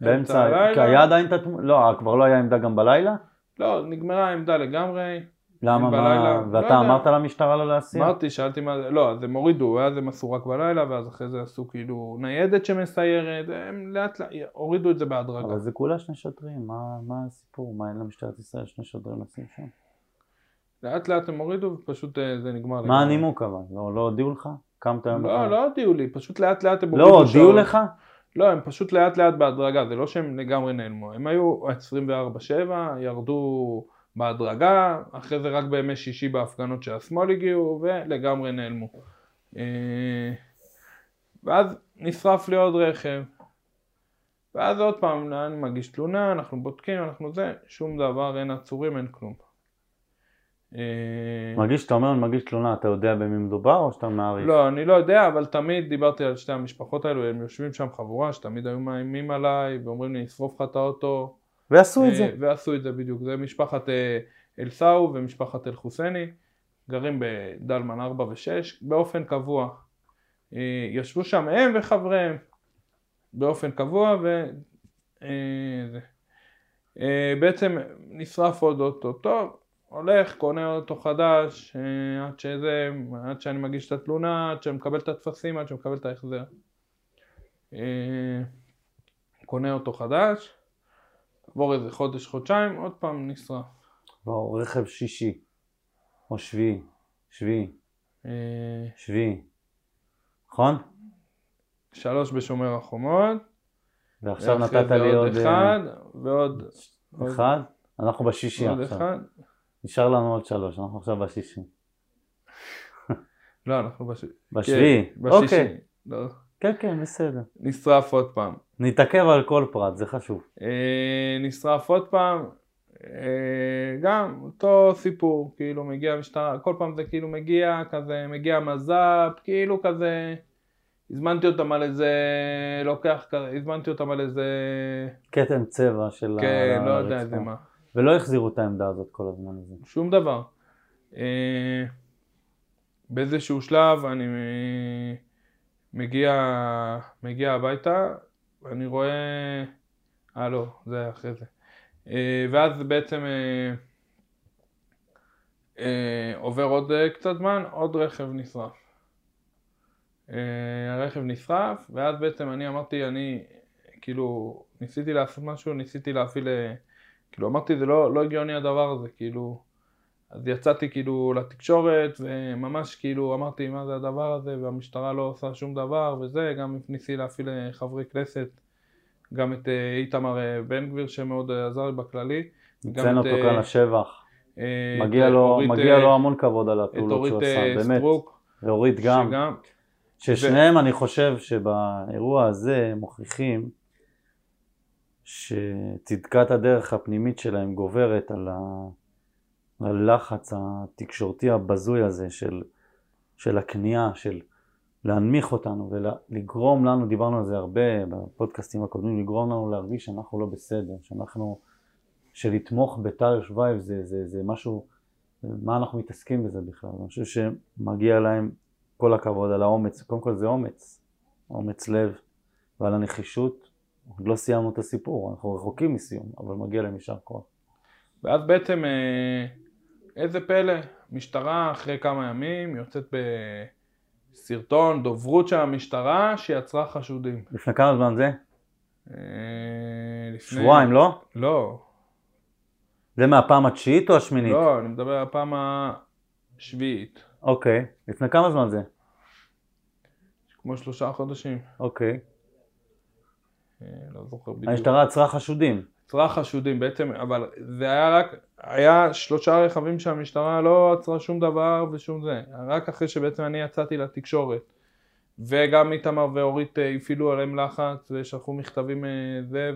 באמצע, כי היה עדיין את התמונה, לא, כבר לא היה עמדה גם בלילה? לא, נגמרה העמדה לגמרי. למה, בלילה, מה, לא ואתה יודע. אמרת למשטרה לא להסיע? אמרתי, שאלתי מה זה, לא, אז הם הורידו, ואז הם עשו רק בלילה, ואז אחרי זה עשו כאילו ניידת שמסיירת, הם לאט לאט הורידו את זה בהדרגה. אבל זה כולה שני שוטרים, מה, מה הסיפור? מה אין למשטרת ישראל שני שוטרים לשים שם? לאט לאט הם הורידו, ופשוט אה, זה נגמר. מה. הנימוק אבל? לא, לא הודיעו לך? קמת היום? לא? לא הודיעו לי, פשוט לאט לאט הם לא, הודיעו. לך? לא, הם פשוט לאט לאט בהדרגה, זה לא שהם לגמרי נעלמו, הם היו 24/7, ירדו בהדרגה, אחרי זה רק בימי שישי בהפגנות של השמאל הגיעו, ולגמרי נעלמו. אה, ואז נשרף לי עוד רכב, ואז עוד פעם, אני מגיש תלונה, אנחנו בודקים, אנחנו זה, שום דבר, אין עצורים, אין כלום. אה, מגיש, אתה אומר, מגיש תלונה, אתה יודע במי מדובר או שאתה מעריך? לא, אני לא יודע, אבל תמיד דיברתי על שתי המשפחות האלו, הם יושבים שם חבורה שתמיד היו מאיימים עליי ואומרים לי נשרוף לך את האוטו. ועשו את אה, זה. ועשו את זה בדיוק, זה משפחת אה, אל-סאו ומשפחת אל-חוסייני, גרים בדלמן 4 ו-6 באופן קבוע. ישבו שם הם וחבריהם באופן קבוע ו... בעצם נשרף עוד אוטו, טוב, הולך, קונה אוטו חדש, אה, עד שזה, עד שאני מגיש את התלונה, עד שאני מקבל את הטפסים, עד שאני מקבל את ההחזר. אה, קונה אוטו חדש, עבור איזה חודש, חודשיים, עוד פעם נשרף. לא, רכב שישי, או שביעי, שביעי, אה, שביעי, נכון? שלוש בשומר החומות, ועכשיו נתת לי עוד אחד, ועוד אחד, אנחנו בשישי עכשיו. נשאר לנו עוד שלוש, אנחנו עכשיו בשישי. לא, אנחנו בש... בשביעי, כן, בשישי. אוקיי. לא. כן, כן, בסדר. נשרף עוד פעם. נתעכב על כל פרט, זה חשוב. אה, נשרף עוד פעם, אה, גם אותו סיפור, כאילו מגיע המשטרה, כל פעם זה כאילו מגיע כזה, מגיע מז"פ, כאילו כזה, הזמנתי אותם על איזה, לוקח הזמנתי אותם על איזה, כתם צבע של כן, ה- לא יודע הרצפה. איזה מה, ולא החזירו את העמדה הזאת כל הזמן הזה. שום דבר. אה, באיזשהו שלב אני אה, מגיע, מגיע הביתה, ואני רואה, אה לא, זה היה אחרי זה. אה, ואז בעצם אה, אה, עובר עוד אה, קצת זמן, עוד רכב נשרף. אה, הרכב נשרף, ואז בעצם אני אמרתי, אני כאילו ניסיתי לעשות משהו, ניסיתי להפעיל, אה, כאילו אמרתי זה לא, לא הגיוני הדבר הזה, כאילו, אז יצאתי כאילו לתקשורת וממש כאילו אמרתי מה זה הדבר הזה והמשטרה לא עושה שום דבר וזה, גם ניסיתי להפעיל אה, חברי כנסת, גם את אה, איתמר אה, בן גביר שמאוד עזר לי בכללי, את, אותו כאן לשבח. מגיע לו- אורית, מגיע לו המון כבוד על הפעולות שהוא עשה, באמת. סטרוק, ואורית גם. שגם, ששניהם אני חושב שבאירוע הזה מוכיחים שצדקת הדרך הפנימית שלהם גוברת על הלחץ התקשורתי הבזוי הזה של של הכניעה, של להנמיך אותנו ולגרום לנו, דיברנו על זה הרבה בפודקאסטים הקודמים, לגרום לנו להרגיש שאנחנו לא בסדר, שאנחנו, שלתמוך בתא יושבייב זה, זה, זה משהו, מה אנחנו מתעסקים בזה בכלל, אני חושב שמגיע להם כל הכבוד על האומץ, קודם כל זה אומץ, אומץ לב ועל הנחישות, עוד לא סיימנו את הסיפור, אנחנו רחוקים מסיום, אבל מגיע להם יישר כוח. ואז בעצם, אה, איזה פלא, משטרה אחרי כמה ימים יוצאת בסרטון דוברות של המשטרה שיצרה חשודים. לפני כמה זמן זה? אה, לפני... שבועיים, לא? לא, זה מהפעם התשיעית או השמינית? לא, אני מדבר על הפעם השביעית, אוקיי, לפני כמה זמן זה? כמו שלושה חודשים, אוקיי. לא זוכר בדיוק. המשטרה עצרה חשודים. עצרה חשודים בעצם, אבל זה היה רק, היה שלושה רכבים שהמשטרה לא עצרה שום דבר ושום זה, רק אחרי שבעצם אני יצאתי לתקשורת. וגם איתמר ואורית אה, הפעילו עליהם לחץ ושלחו מכתבים אה, זה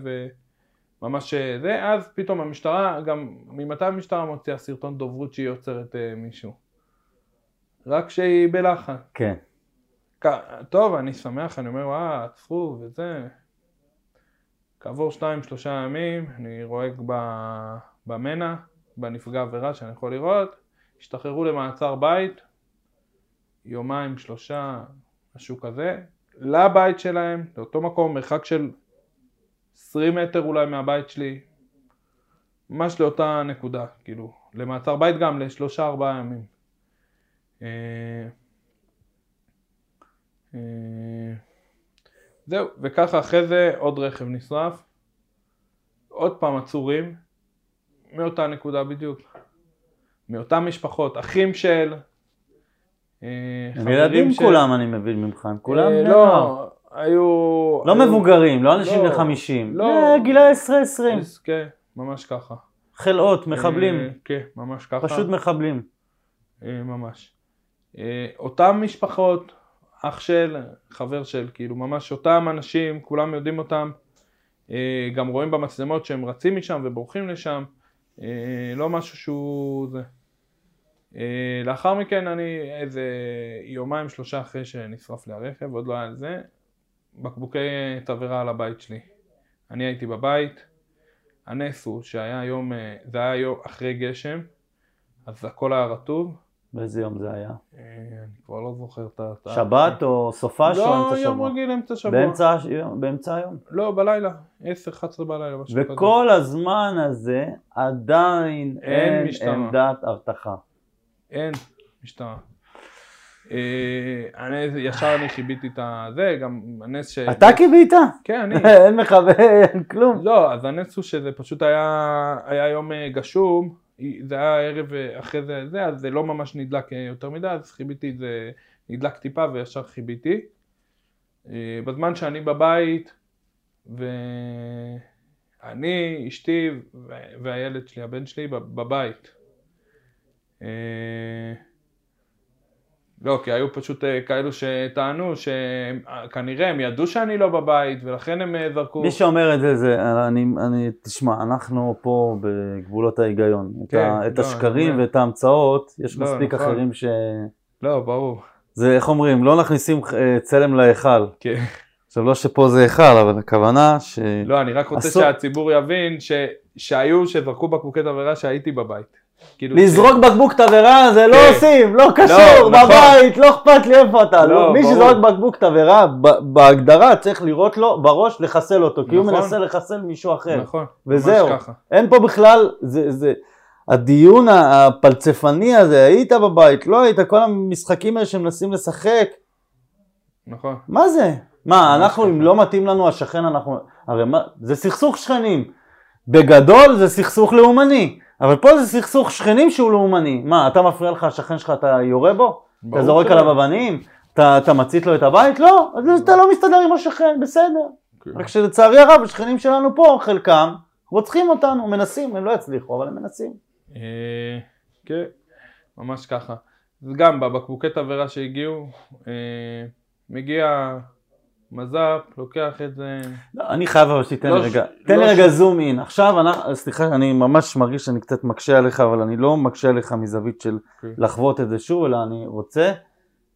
וממש אה, זה, אז פתאום המשטרה, גם ממתי המשטרה מוציאה סרטון דוברות שהיא עוצרת מישהו? רק כשהיא בלחץ. כן. טוב, אני שמח, אני אומר, וואה, עצרו וזה. כעבור שתיים, שלושה ימים, אני רואה במנע, בנפגע עבירה שאני יכול לראות, השתחררו למעצר בית, יומיים, שלושה, משהו כזה, לבית שלהם, לאותו מקום, מרחק של 20 מטר אולי מהבית שלי, ממש לאותה נקודה, כאילו, למעצר בית גם לשלושה ארבעה ימים. אה, אה, זהו, וככה אחרי זה עוד רכב נשרף, עוד פעם עצורים, מאותה נקודה בדיוק, מאותן משפחות, אחים של, אה, ילדים של- כולם, אני מבין ממך, הם כולם אה, בני נוער. לא, היו... לא היו- מבוגרים, לא אנשים לא, בני 50. לא. אה, גילאי 10-20. כן, ממש ככה. חלאות, אה, מחבלים. כן, ממש ככה. פשוט מחבלים. אה, ממש. אה, אותם משפחות, אח של, חבר של, כאילו ממש אותם אנשים, כולם יודעים אותם, אה, גם רואים במצלמות שהם רצים משם ובורחים לשם, אה, לא משהו שהוא זה. אה, לאחר מכן אני איזה יומיים שלושה אחרי שנשרף לי הרכב, עוד לא היה זה, בקבוקי תבערה על הבית שלי. אני הייתי בבית, הנס הוא שהיה יום, זה היה יום אחרי גשם, אז הכל היה רטוב. באיזה יום זה היה? אה, אני כבר לא זוכר את ה... שבת או סופש או לא, אמצע יום שבוע? רגיל, אמצע שבוע. באמצע יום- היום. לא, בלילה, 10-11 בלילה, משהו כזה. וכל הזמן הזה עדיין אין. עמדת אבטחה. אין משטרה. אה, אני, ישר אני חיביתי את הזה, גם הנס ש... אתה כיבית? כן, אני. אין מכבה, אין כלום. לא, אז הנס הוא שזה פשוט היה, היה יום אה, גשום, זה היה ערב אה, אחרי זה, זה, אז זה לא ממש נדלק אה, יותר מדי, אז חיביתי את זה, נדלק טיפה וישר חיביתי. אה, בזמן שאני בבית, ואני, אשתי והילד שלי, הבן שלי, בב- בבית. אה, לא, כי היו פשוט אה, כאלו שטענו שכנראה הם ידעו שאני לא בבית ולכן הם אה, זרקו. מי שאומר את זה, זה, אני, אני, תשמע, אנחנו פה בגבולות ההיגיון. את, כן, ה, את לא, השקרים אני- ואת ההמצאות, יש לא, מספיק נכון. אחרים ש... לא, ברור. זה, איך אומרים, לא נכניסים אה, צלם להיכל. כן. עכשיו, לא שפה זה היכל, אבל הכוונה ש... לא, אני רק רוצה אסור- שהציבור יבין ש... שהיו שזרקו בקבוקי תבערה שהייתי בבית. כאילו, לזרוק בקבוק תבערה זה לא כן. עושים, לא קשור, נכון. בבית, לא אכפת לי איפה אתה. לא, מי ברור. שזורק בקבוק תבערה, בהגדרה צריך לראות לו בראש לחסל אותו, כי הוא נכון. מנסה לחסל מישהו אחר. נכון, וזהו. ממש ככה. אין פה בכלל, זה, זה, הדיון הפלצפני הזה, היית בבית, לא היית, כל המשחקים האלה שמנסים לשחק, נכון. מה זה? מה, אנחנו, אם. לא מתאים לנו השכן, אנחנו, הרי מה, זה סכסוך שכנים. בגדול זה סכסוך לאומני, אבל פה זה סכסוך שכנים שהוא לאומני. מה, אתה מפריע לך השכן שלך, אתה יורה בו? אתה זורק. עליו אבנים? אתה, אתה מצית לו את הבית? לא, אז אתה לא מסתדר עם השכן, בסדר. כן. רק שלצערי הרב, השכנים שלנו פה, חלקם, רוצחים אותנו, מנסים, הם לא יצליחו, אבל הם מנסים. אה, כן, ממש ככה. גם בבקבוקי תבערה שהגיעו, אה, מגיע מז"פ, לוקח את זה, לא, אני חייב אבל שתיתן לא לי ש- רגע, תן לי לא רגע ש- זום אין. עכשיו, אנחנו, סליחה, אני ממש מרגיש שאני קצת מקשה עליך, אבל אני לא מקשה עליך מזווית של כן. לחוות את זה שוב, אלא אני רוצה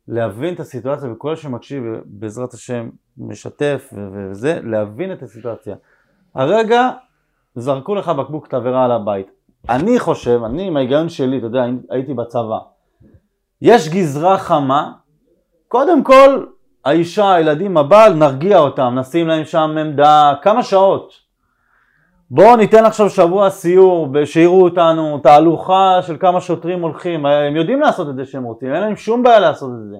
להבין את הסיטואציה, וכל שמקשיב, בעזרת השם, משתף וזה, להבין את הסיטואציה. הרגע זרקו לך בקבוק תבערה על הבית. אני חושב, אני עם ההיגיון שלי, אתה יודע, הייתי בצבא. יש גזרה חמה, קודם כל, האישה, הילדים, הבעל, נרגיע אותם, נשים להם שם עמדה, כמה שעות. בואו ניתן עכשיו שבוע סיור, שיראו אותנו, תהלוכה של כמה שוטרים הולכים, הם יודעים לעשות את זה שהם רוצים, אין להם שום בעיה לעשות את זה.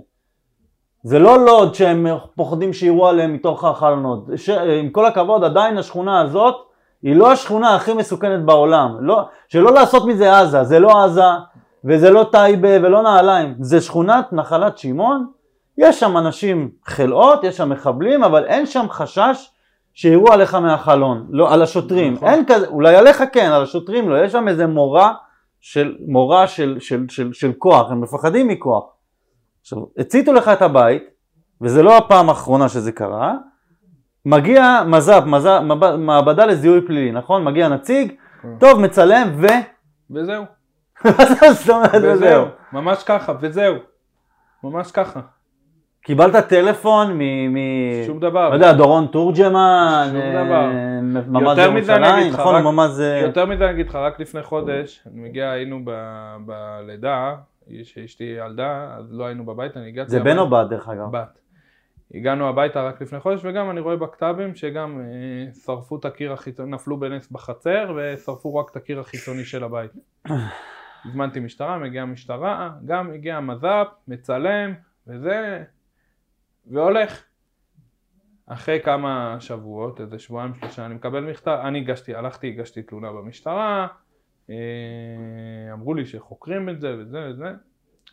זה לא לוד שהם פוחדים שיראו עליהם מתוך החלונות. ש... עם כל הכבוד, עדיין השכונה הזאת היא לא השכונה הכי מסוכנת בעולם. לא... שלא לעשות מזה עזה, זה לא עזה, וזה לא טייבה ולא נעליים, זה שכונת נחלת שמעון, יש שם אנשים חלאות, יש שם מחבלים, אבל אין שם חשש שיראו עליך מהחלון, לא, על השוטרים, נכון. אין כזה, אולי עליך כן, על השוטרים לא, יש שם איזה מורה של, מורה של, של, של, של כוח, הם מפחדים מכוח. עכשיו, הציתו לך את הבית, וזה לא הפעם האחרונה שזה קרה, מגיע מז"פ, מז"פ, מעבדה לזיהוי פלילי, נכון? מגיע נציג, כן. טוב, מצלם ו... וזהו. מה זאת אומרת וזהו? ממש ככה, וזהו. ממש ככה. קיבלת טלפון מ... מ... שום דבר. לא יודע, דורון תורג'מן, שום דבר. ממ"ז ירושלים, נכון? ממ"ז... יותר מזה אני אגיד לך, רק לפני חודש, אני מגיע, היינו ב... בלידה, שאשתי ילדה, אז לא היינו בבית, אני הגעתי... זה בן או בת דרך אגב? בת. הגענו הביתה רק לפני חודש, וגם אני רואה בכתבים שגם אה, שרפו את הקיר החיצוני, נפלו בנס בחצר, ושרפו רק את הקיר החיצוני של הבית. הזמנתי משטרה, מגיעה משטרה, גם הגיע מז"פ, מצלם, וזה, והולך. אחרי כמה שבועות, איזה שבועיים שלושה, אני מקבל מכתב, אני הגשתי, הלכתי, הגשתי תלונה במשטרה, אה, אמרו לי שחוקרים את זה וזה וזה.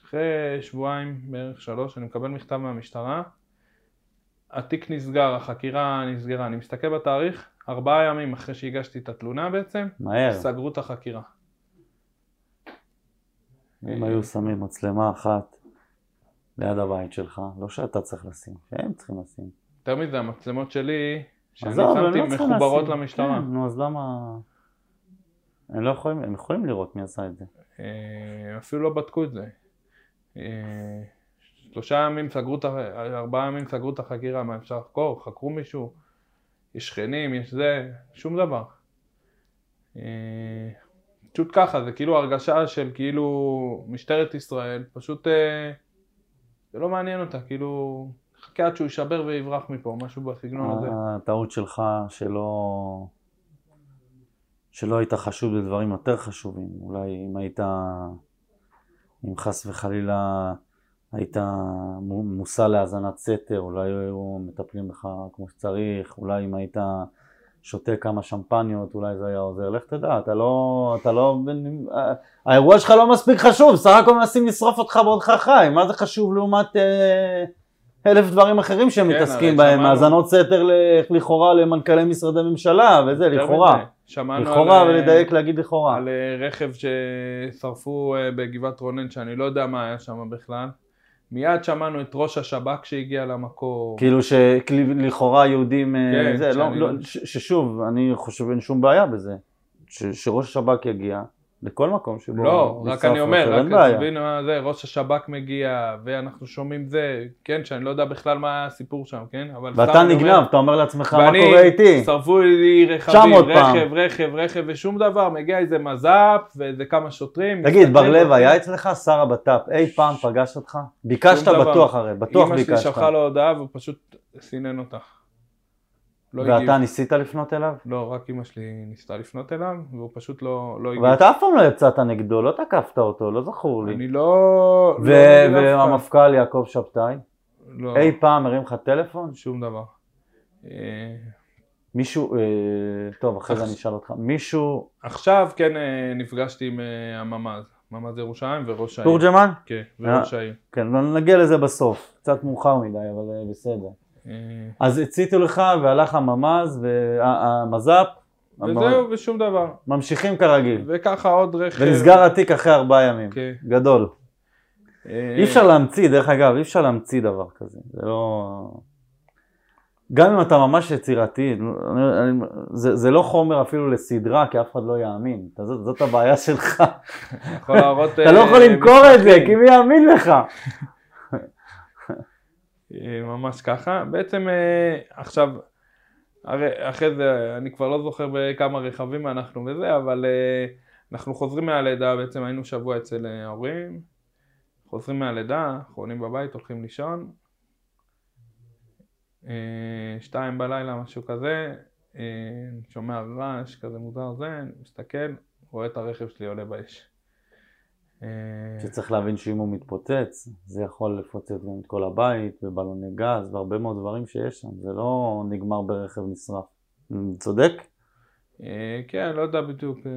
אחרי שבועיים, בערך שלוש, אני מקבל מכתב מהמשטרה, התיק נסגר, החקירה נסגרה, אני מסתכל בתאריך, ארבעה ימים אחרי שהגשתי את התלונה בעצם, מהר. סגרו את החקירה. אם היו שמים מצלמה אחת ליד הבית שלך, לא שאתה צריך לשים, שהם צריכים לשים. יותר מזה, המצלמות שלי, שאני שמתי, לא מחוברות לשים. למשטרה. כן, נו, אז למה... הם לא יכולים, הם יכולים לראות מי עשה את זה. אה, אפילו לא בדקו את זה. אה, שלושה ימים סגרו את, ארבעה ימים סגרו את החקירה, מה אפשר לחקור? חקרו מישהו? יש שכנים, יש זה, שום דבר. אה, פשוט ככה, זה כאילו הרגשה של כאילו משטרת ישראל, פשוט זה לא מעניין אותה, כאילו חכה עד שהוא יישבר ויברח מפה, משהו בסגנון הזה. הטעות שלך שלא... שלא היית חשוד בדברים יותר חשובים. אולי אם היית, אם חס וחלילה היית מו- מושא להאזנת סתר, אולי היו מטפלים בך כמו שצריך, אולי אם היית שותה כמה שמפניות, אולי זה היה עוזר. לך תדע, אתה לא... אתה לא... האירוע שלך לא מספיק חשוב, סך הכל מנסים לשרוף אותך בעודך חי, מה זה חשוב לעומת... אה, אלף דברים אחרים שהם כן, מתעסקים בהם, האזנות סתר לכאורה למנכ"לי משרדי ממשלה וזה, לכאורה. לכאורה על, ולדייק להגיד לכאורה. על אה, רכב ששרפו אה, בגבעת רונן, שאני לא יודע מה היה שם בכלל. מיד שמענו את ראש השב"כ שהגיע למקום. כאילו שלכאורה יהודים, אה, כן, זה, לא, שאני לא, לא- ש- ששוב, אני חושב אין שום בעיה בזה. ש- שראש השב"כ יגיע לכל מקום שבו לא, רק אני אומר, רק. תבין מה זה, ראש השב"כ מגיע, ואנחנו שומעים זה, כן, שאני לא יודע בכלל מה הסיפור שם, כן? אבל ואתה אני אומר, נגנב, אתה אומר לעצמך מה ואני, קורה איתי. שרפו לי 900 רכבים. רכב, רכב, רכב, ושום דבר, מגיע איזה מז"פ, ואיזה כמה שוטרים. תגיד, בר לב היה אצלך שר הבט"פ, אי פעם פגש אותך? ביקשת. בטוח הרי, בטוח אמא שלי ביקשת. שלחה לו הודעה והוא פשוט סינן אותה. לא ואתה הגיב. ניסית לפנות אליו? לא, רק אמא שלי ניסתה לפנות אליו, והוא פשוט לא לא הגיב. ואתה אף פעם לא יצאת נגדו, לא תקפת אותו, לא זכור לי. אני לא... ו- לא אף אחד. והמפכ"ל יעקב שבתאי, לא, אי פעם הרים לך טלפון? שום דבר. אה, מישהו, אה, טוב אחרי זה אני אשאל אותך, מישהו, עכשיו כן אה, נפגשתי עם אה, הממ"ז, ממ"ז ירושלים וראש העיר. תורג'מן? כן, וראש העיר. כן, לא נגיע לזה בסוף, קצת מאוחר מדי, אבל אה, בסדר. אה, אז הציתו לך והלך הממ"ז והמז"פ, וזהו, ושום דבר. ממשיכים כרגיל. וככה עוד רכב. ונסגר התיק אחרי ארבעה ימים. כן. גדול. אה, אי אפשר להמציא, דרך אגב, אי אפשר להמציא דבר כזה. זה לא... גם אם אתה ממש יצירתי, זה, זה לא חומר אפילו לסדרה, כי אף אחד לא יאמין. זאת, זאת הבעיה שלך. אתה לא אה, יכול למכור את זה. כי מי יאמין לך? אה, ממש ככה. בעצם אה, עכשיו, אחרי זה, אני כבר לא זוכר בכמה רכבים אנחנו וזה, אבל אה, אנחנו חוזרים מהלידה, בעצם היינו שבוע אצל ההורים, חוזרים מהלידה, אחרונים בבית, הולכים לישון, שתיים בלילה, משהו כזה, שומע רעש כזה מוזר זה, מסתכל, רואה את הרכב שלי עולה באש. אה, שצריך להבין שאם הוא מתפוצץ, זה יכול לפוצץ גם את כל הבית, ובלוני גז, והרבה מאוד דברים שיש שם. זה לא נגמר ברכב נשרף. צודק? אה, כן, לא יודע בדיוק, אה,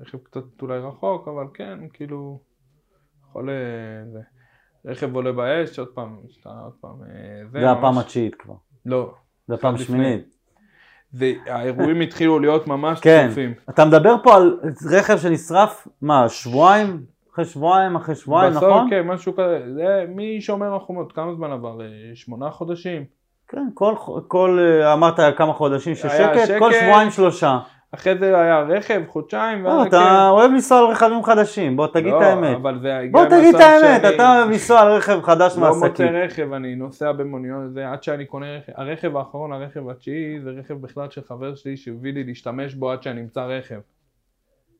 רכב קצת אולי רחוק, אבל כן, כאילו, יכול... זה. רכב עולה באש, עוד פעם, עוד פעם... זה הפעם התשיעית כבר. לא. זה הפעם לפני. השמינית. זה, האירועים התחילו להיות ממש כן. צפופים. אתה מדבר פה על רכב שנשרף, מה, שבועיים? אחרי שבועיים, אחרי שבועיים, בסוף, נכון? כן, משהו כזה. זה משומר החומות, כמה זמן עבר? אה, שמונה חודשים? כן, כל, כל, אה, אמרת כמה חודשים של היה שקט, שקט. כל שבועיים שלושה. אחרי זה היה רכב, חודשיים, לא, אתה אוהב לנסוע על רכבים חדשים, בוא תגיד לא, את האמת. אבל זה הגיע בוא תגיד את האמת, שאני אתה אוהב לנסוע על רכב חדש לא מוצא. רכב, אני נוסע במוניות, זה עד שאני קונה רכב. הרכב האחרון, הרכב התשיעי, זה רכב בכלל של חבר שלי שהביא לי להשתמש בו עד שאני אמצא רכב.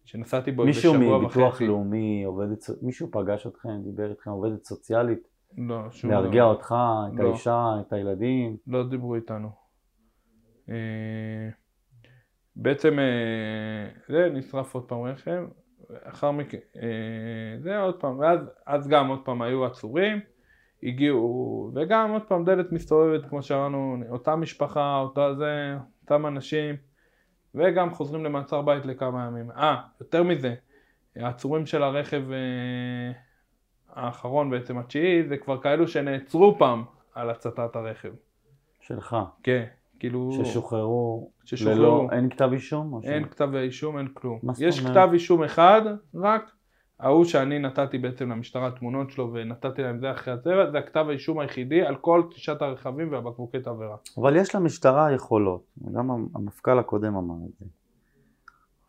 שנסעתי בו איזה מישהו שבוע מביטוח וחצי. לאומי, עובדת, מישהו פגש אתכם, דיבר איתכם, עובדת סוציאלית, לא, שום להרגיע דבר. אותך, את לא. האישה, את הילדים. לא דיברו איתנו. אה, בעצם אה, זה נשרף עוד פעם רכב, לאחר מכן, אה, זה עוד פעם, ואז אז גם עוד פעם היו עצורים, הגיעו, וגם עוד פעם דלת מסתובבת, כמו שאמרנו, אותה משפחה, אותה זה, אותם אנשים, וגם חוזרים למעצר בית לכמה ימים. אה, יותר מזה, העצורים של הרכב אה, האחרון בעצם, התשיעי, זה כבר כאלו שנעצרו פעם על הצתת הרכב. שלך, כן, כאילו... ששוחררו ששוחררו. ללא, אין כתב אישום? או אין כתב אישום, אין כלום. יש אומרת? כתב אישום אחד, רק ההוא שאני נתתי בעצם למשטרה תמונות שלו ונתתי להם זה אחרי הצבע, זה הכתב האישום היחידי על כל תשעת הרכבים והבקבוקי תבערה. אבל יש למשטרה יכולות, גם המפכ"ל הקודם אמר את זה.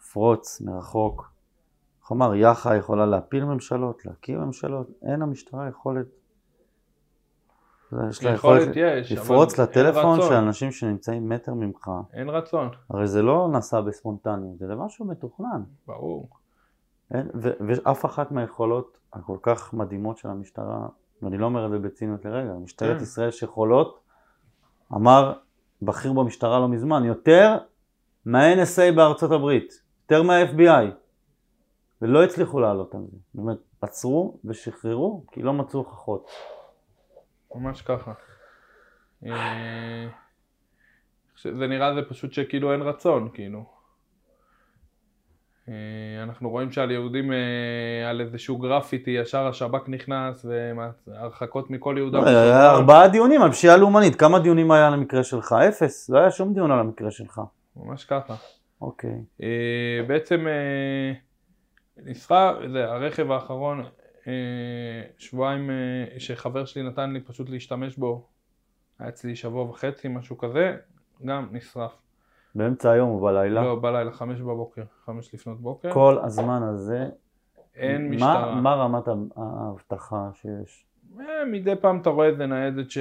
לפרוץ מרחוק. איך אמר, יאח"ה יכולה להפיל ממשלות, להקים ממשלות, אין למשטרה יכולת. יש לה יכולת יש, לפרוץ לטלפון. של אנשים שנמצאים מטר ממך. אין רצון, הרי זה לא נעשה בספונטניות, זה דבר שהוא מתוכנן. ברור. אין, ו- ואף אחת מהיכולות הכל כך מדהימות של המשטרה, ואני לא אומר את זה בציניות לרגע, משטרת כן. ישראל שיכולות, אמר בכיר במשטרה לא מזמן, יותר מה-NSA בארצות הברית, יותר מה-FBI, ולא הצליחו לעלות על זה. זאת אומרת, עצרו ושחררו, כי לא מצאו הוכחות. ממש ככה. אה, זה נראה זה פשוט שכאילו אין רצון, כאילו. אה, אנחנו רואים שעל יהודים, אה, על איזשהו גרפיטי, ישר השב"כ נכנס, והרחקות מכל יהודה היה ושומרון. ארבעה דיונים על פשיעה לאומנית, כמה דיונים היה על המקרה שלך? אפס, לא היה שום דיון על המקרה שלך. ממש ככה. אוקיי. בעצם נסחר, זה הרכב האחרון, שבועיים אה, שחבר שלי נתן לי פשוט להשתמש בו, היה אצלי שבוע וחצי, משהו כזה, גם נשרף. באמצע היום ובלילה, לא, בלילה, חמש בבוקר, חמש לפנות בוקר. כל הזמן הזה, אין משטרה. מה רמת האבטחה שיש? אה, מדי פעם אתה רואה איזה ניידת ש...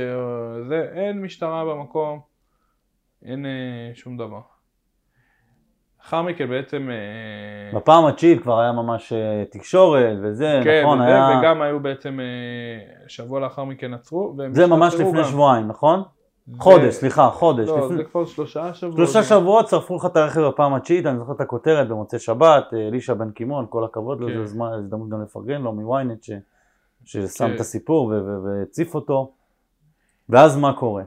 זה, אין משטרה במקום, אין אה, שום דבר. לאחר מכן בעצם... אה, בפעם התשיעית כבר היה ממש אה, תקשורת וזה, כן, נכון? וזה, היה... וגם היו בעצם אה, שבוע לאחר מכן עצרו. זה ממש לפני גם. שבועיים, נכון? זה- חודש, סליחה, חודש. לא, לפני- זה כבר שלושה שבועות. שלושה שבועות שרפו לך את הרכב בפעם התשיעית, אני זוכר את הכותרת במוצאי שבת, אלישע בן קימון, כל הכבוד לו, כן. זו זמן- הזדמנות גם לפרגן לו מוויינט ש- ששם כן. את הסיפור והציף אותו. ואז מה קורה?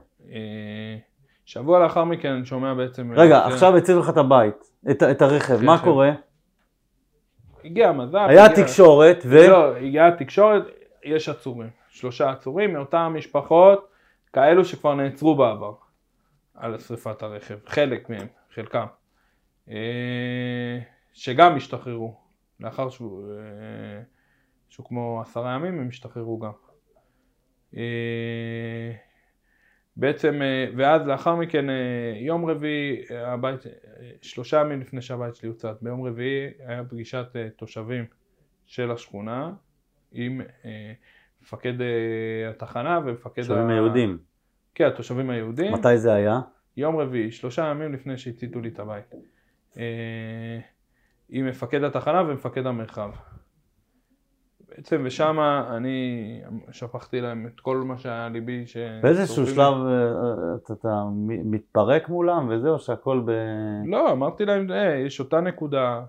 שבוע לאחר מכן אני שומע בעצם... רגע, אה, עכשיו הצילו לך את הבית, את את הרכב, מה רכב. קורה? הגיע מז"פ. היה הגיע- תקשורת ו... לא, הגיעה התקשורת, יש עצורים. שלושה עצורים מאותן משפחות, כאלו שכבר נעצרו בעבר על שרפת הרכב. חלק מהם, חלקם. אה, שגם השתחררו. לאחר שהוא, אה, שהוא כמו עשרה ימים הם השתחררו גם. בעצם, אה, ואז לאחר מכן, אה, יום רביעי, אה, הבית, שלושה ימים לפני שהבית שלי הוצת, ביום רביעי היה פגישת תושבים של השכונה עם מפקד התחנה ומפקד... תושבים ה- היהודים. כן, התושבים היהודים. מתי זה היה? יום רביעי, שלושה ימים לפני שהציתו לי את הבית. עם מפקד התחנה ומפקד המרחב. בעצם, ושם אני שפכתי להם את כל מה שהיה ליבי. ש- באיזשהו שלב אה, אה, אתה- אתה מתפרק מולם וזהו, שהכל ב... לא, אמרתי להם, אה, יש אותה נקודה,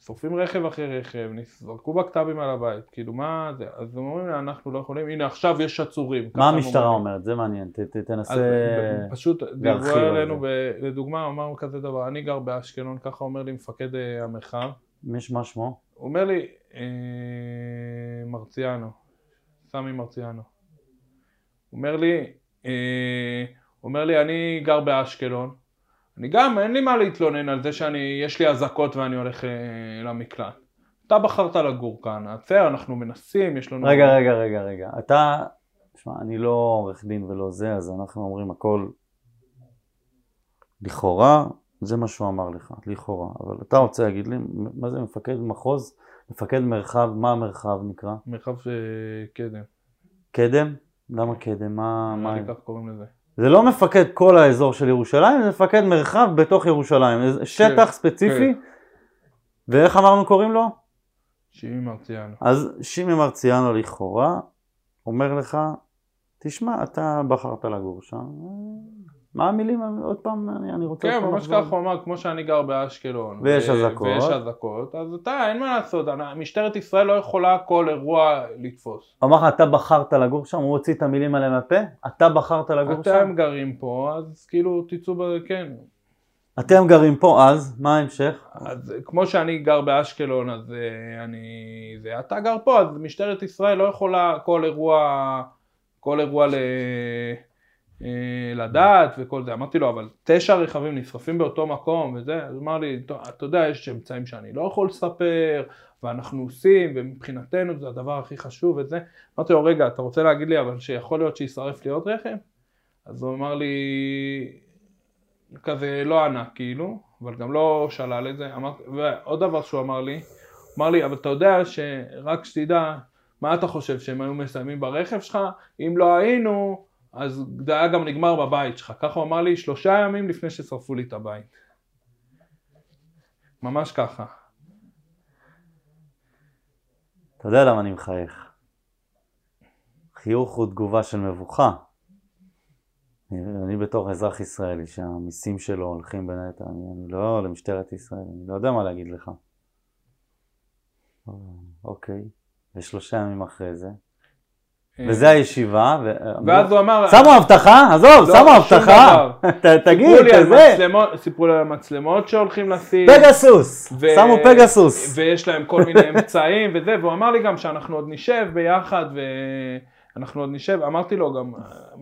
שורפים רכב אחרי רכב, זרקו בקת"בים על הבית, כאילו מה זה, אז הם אומרים לי, אנחנו לא יכולים, הנה עכשיו יש עצורים. מה המשטרה. אומרת? זה מעניין, ת- ת- תנסה... ב- פשוט דיברו להרחיב על עלינו, לדוגמה, אמרנו כזה דבר, אני גר באשקלון, ככה אומר לי מפקד אה, המרחב, מיש מה שמו? הוא אומר לי, אה, מרציאנו, סמי מרציאנו, הוא אומר לי, אה, אומר לי, אני גר באשקלון, אני גם, אין לי מה להתלונן על זה שאני, יש לי אזעקות ואני הולך אה, למקלט. אתה בחרת לגור כאן, בסדר, אנחנו מנסים, יש לנו... רגע, רגע, רגע, רגע. אתה... תשמע, אני לא עורך דין ולא זה, אז אנחנו אומרים הכל לכאורה, זה מה שהוא אמר לך, לכאורה. אבל אתה רוצה להגיד לי, מה זה מפקד מחוז? מפקד מרחב, מה המרחב נקרא? מרחב אה, קדם, קדם? למה קדם? מה... מה... לי כך קוראים לזה. זה לא מפקד כל האזור של ירושלים, זה מפקד מרחב בתוך ירושלים. איזה שטח ספציפי. ואיך אמרנו קוראים לו? שימי מרציאנו. אז שימי מרציאנו לכאורה אומר לך, תשמע, אתה בחרת לגור שם, מה המילים, עוד פעם, אני, אני רוצה... כן, ממש. ככה הוא אמר, כמו שאני גר באשקלון. ויש אזעקות. ויש אזעקות, אז אתה, אין מה לעשות, אני- משטרת ישראל לא יכולה כל אירוע לתפוס. הוא אמר לך, אתה בחרת לגור שם, הוא הוציא את המילים האלה מהפה, אתה בחרת לגור שם, אתם גרים פה, אז כאילו תצאו, ב... כן. אתם גרים פה אז, מה ההמשך? אז כמו שאני גר באשקלון, אז אה, אני... זה, אתה גר פה, אז משטרת ישראל לא יכולה כל אירוע, כל אירוע ל... אה, לדעת וכל זה. אמרתי לו, אבל תשע רכבים נשרפים באותו מקום וזה, אז אמר לי, "טוב, אתה יודע, יש אמצעים שאני לא יכול לספר, ואנחנו עושים, ומבחינתנו זה הדבר הכי חשוב וזה. אמרתי לו, רגע, אתה רוצה להגיד לי אבל שיכול להיות שישרף לי עוד רכב? אז הוא אמר לי, כזה לא ענה כאילו, אבל גם לא שלל את זה. אמר, ועוד דבר שהוא אמר לי, אמר לי, אבל אתה יודע שרק שתדע, מה אתה חושב, שהם היו מסיימים ברכב שלך? אם לא היינו, אז זה היה גם נגמר בבית שלך. ככה הוא אמר לי שלושה ימים לפני ששרפו לי את הבית. ממש ככה. אתה יודע למה אני מחייך. חיוך הוא תגובה של מבוכה. אני, בתור אזרח ישראלי שהמיסים שלו הולכים היתר, אני, אני לא למשטרת ישראל, אני לא יודע מה להגיד לך. אוקיי, ושלושה ימים אחרי זה. וזה הישיבה, ו... ואז הוא אמר... שמו הבטחה? עזוב, לא, שמו הבטחה. תגיד, סיפרו לי על כזה. מצלמות- סיפרו לי על מצלמות שהולכים לשים. פגסוס, ו- שמו פגסוס. ויש להם כל מיני אמצעים וזה, והוא אמר לי גם שאנחנו עוד נשב ביחד ואנחנו עוד נשב, אמרתי לו גם,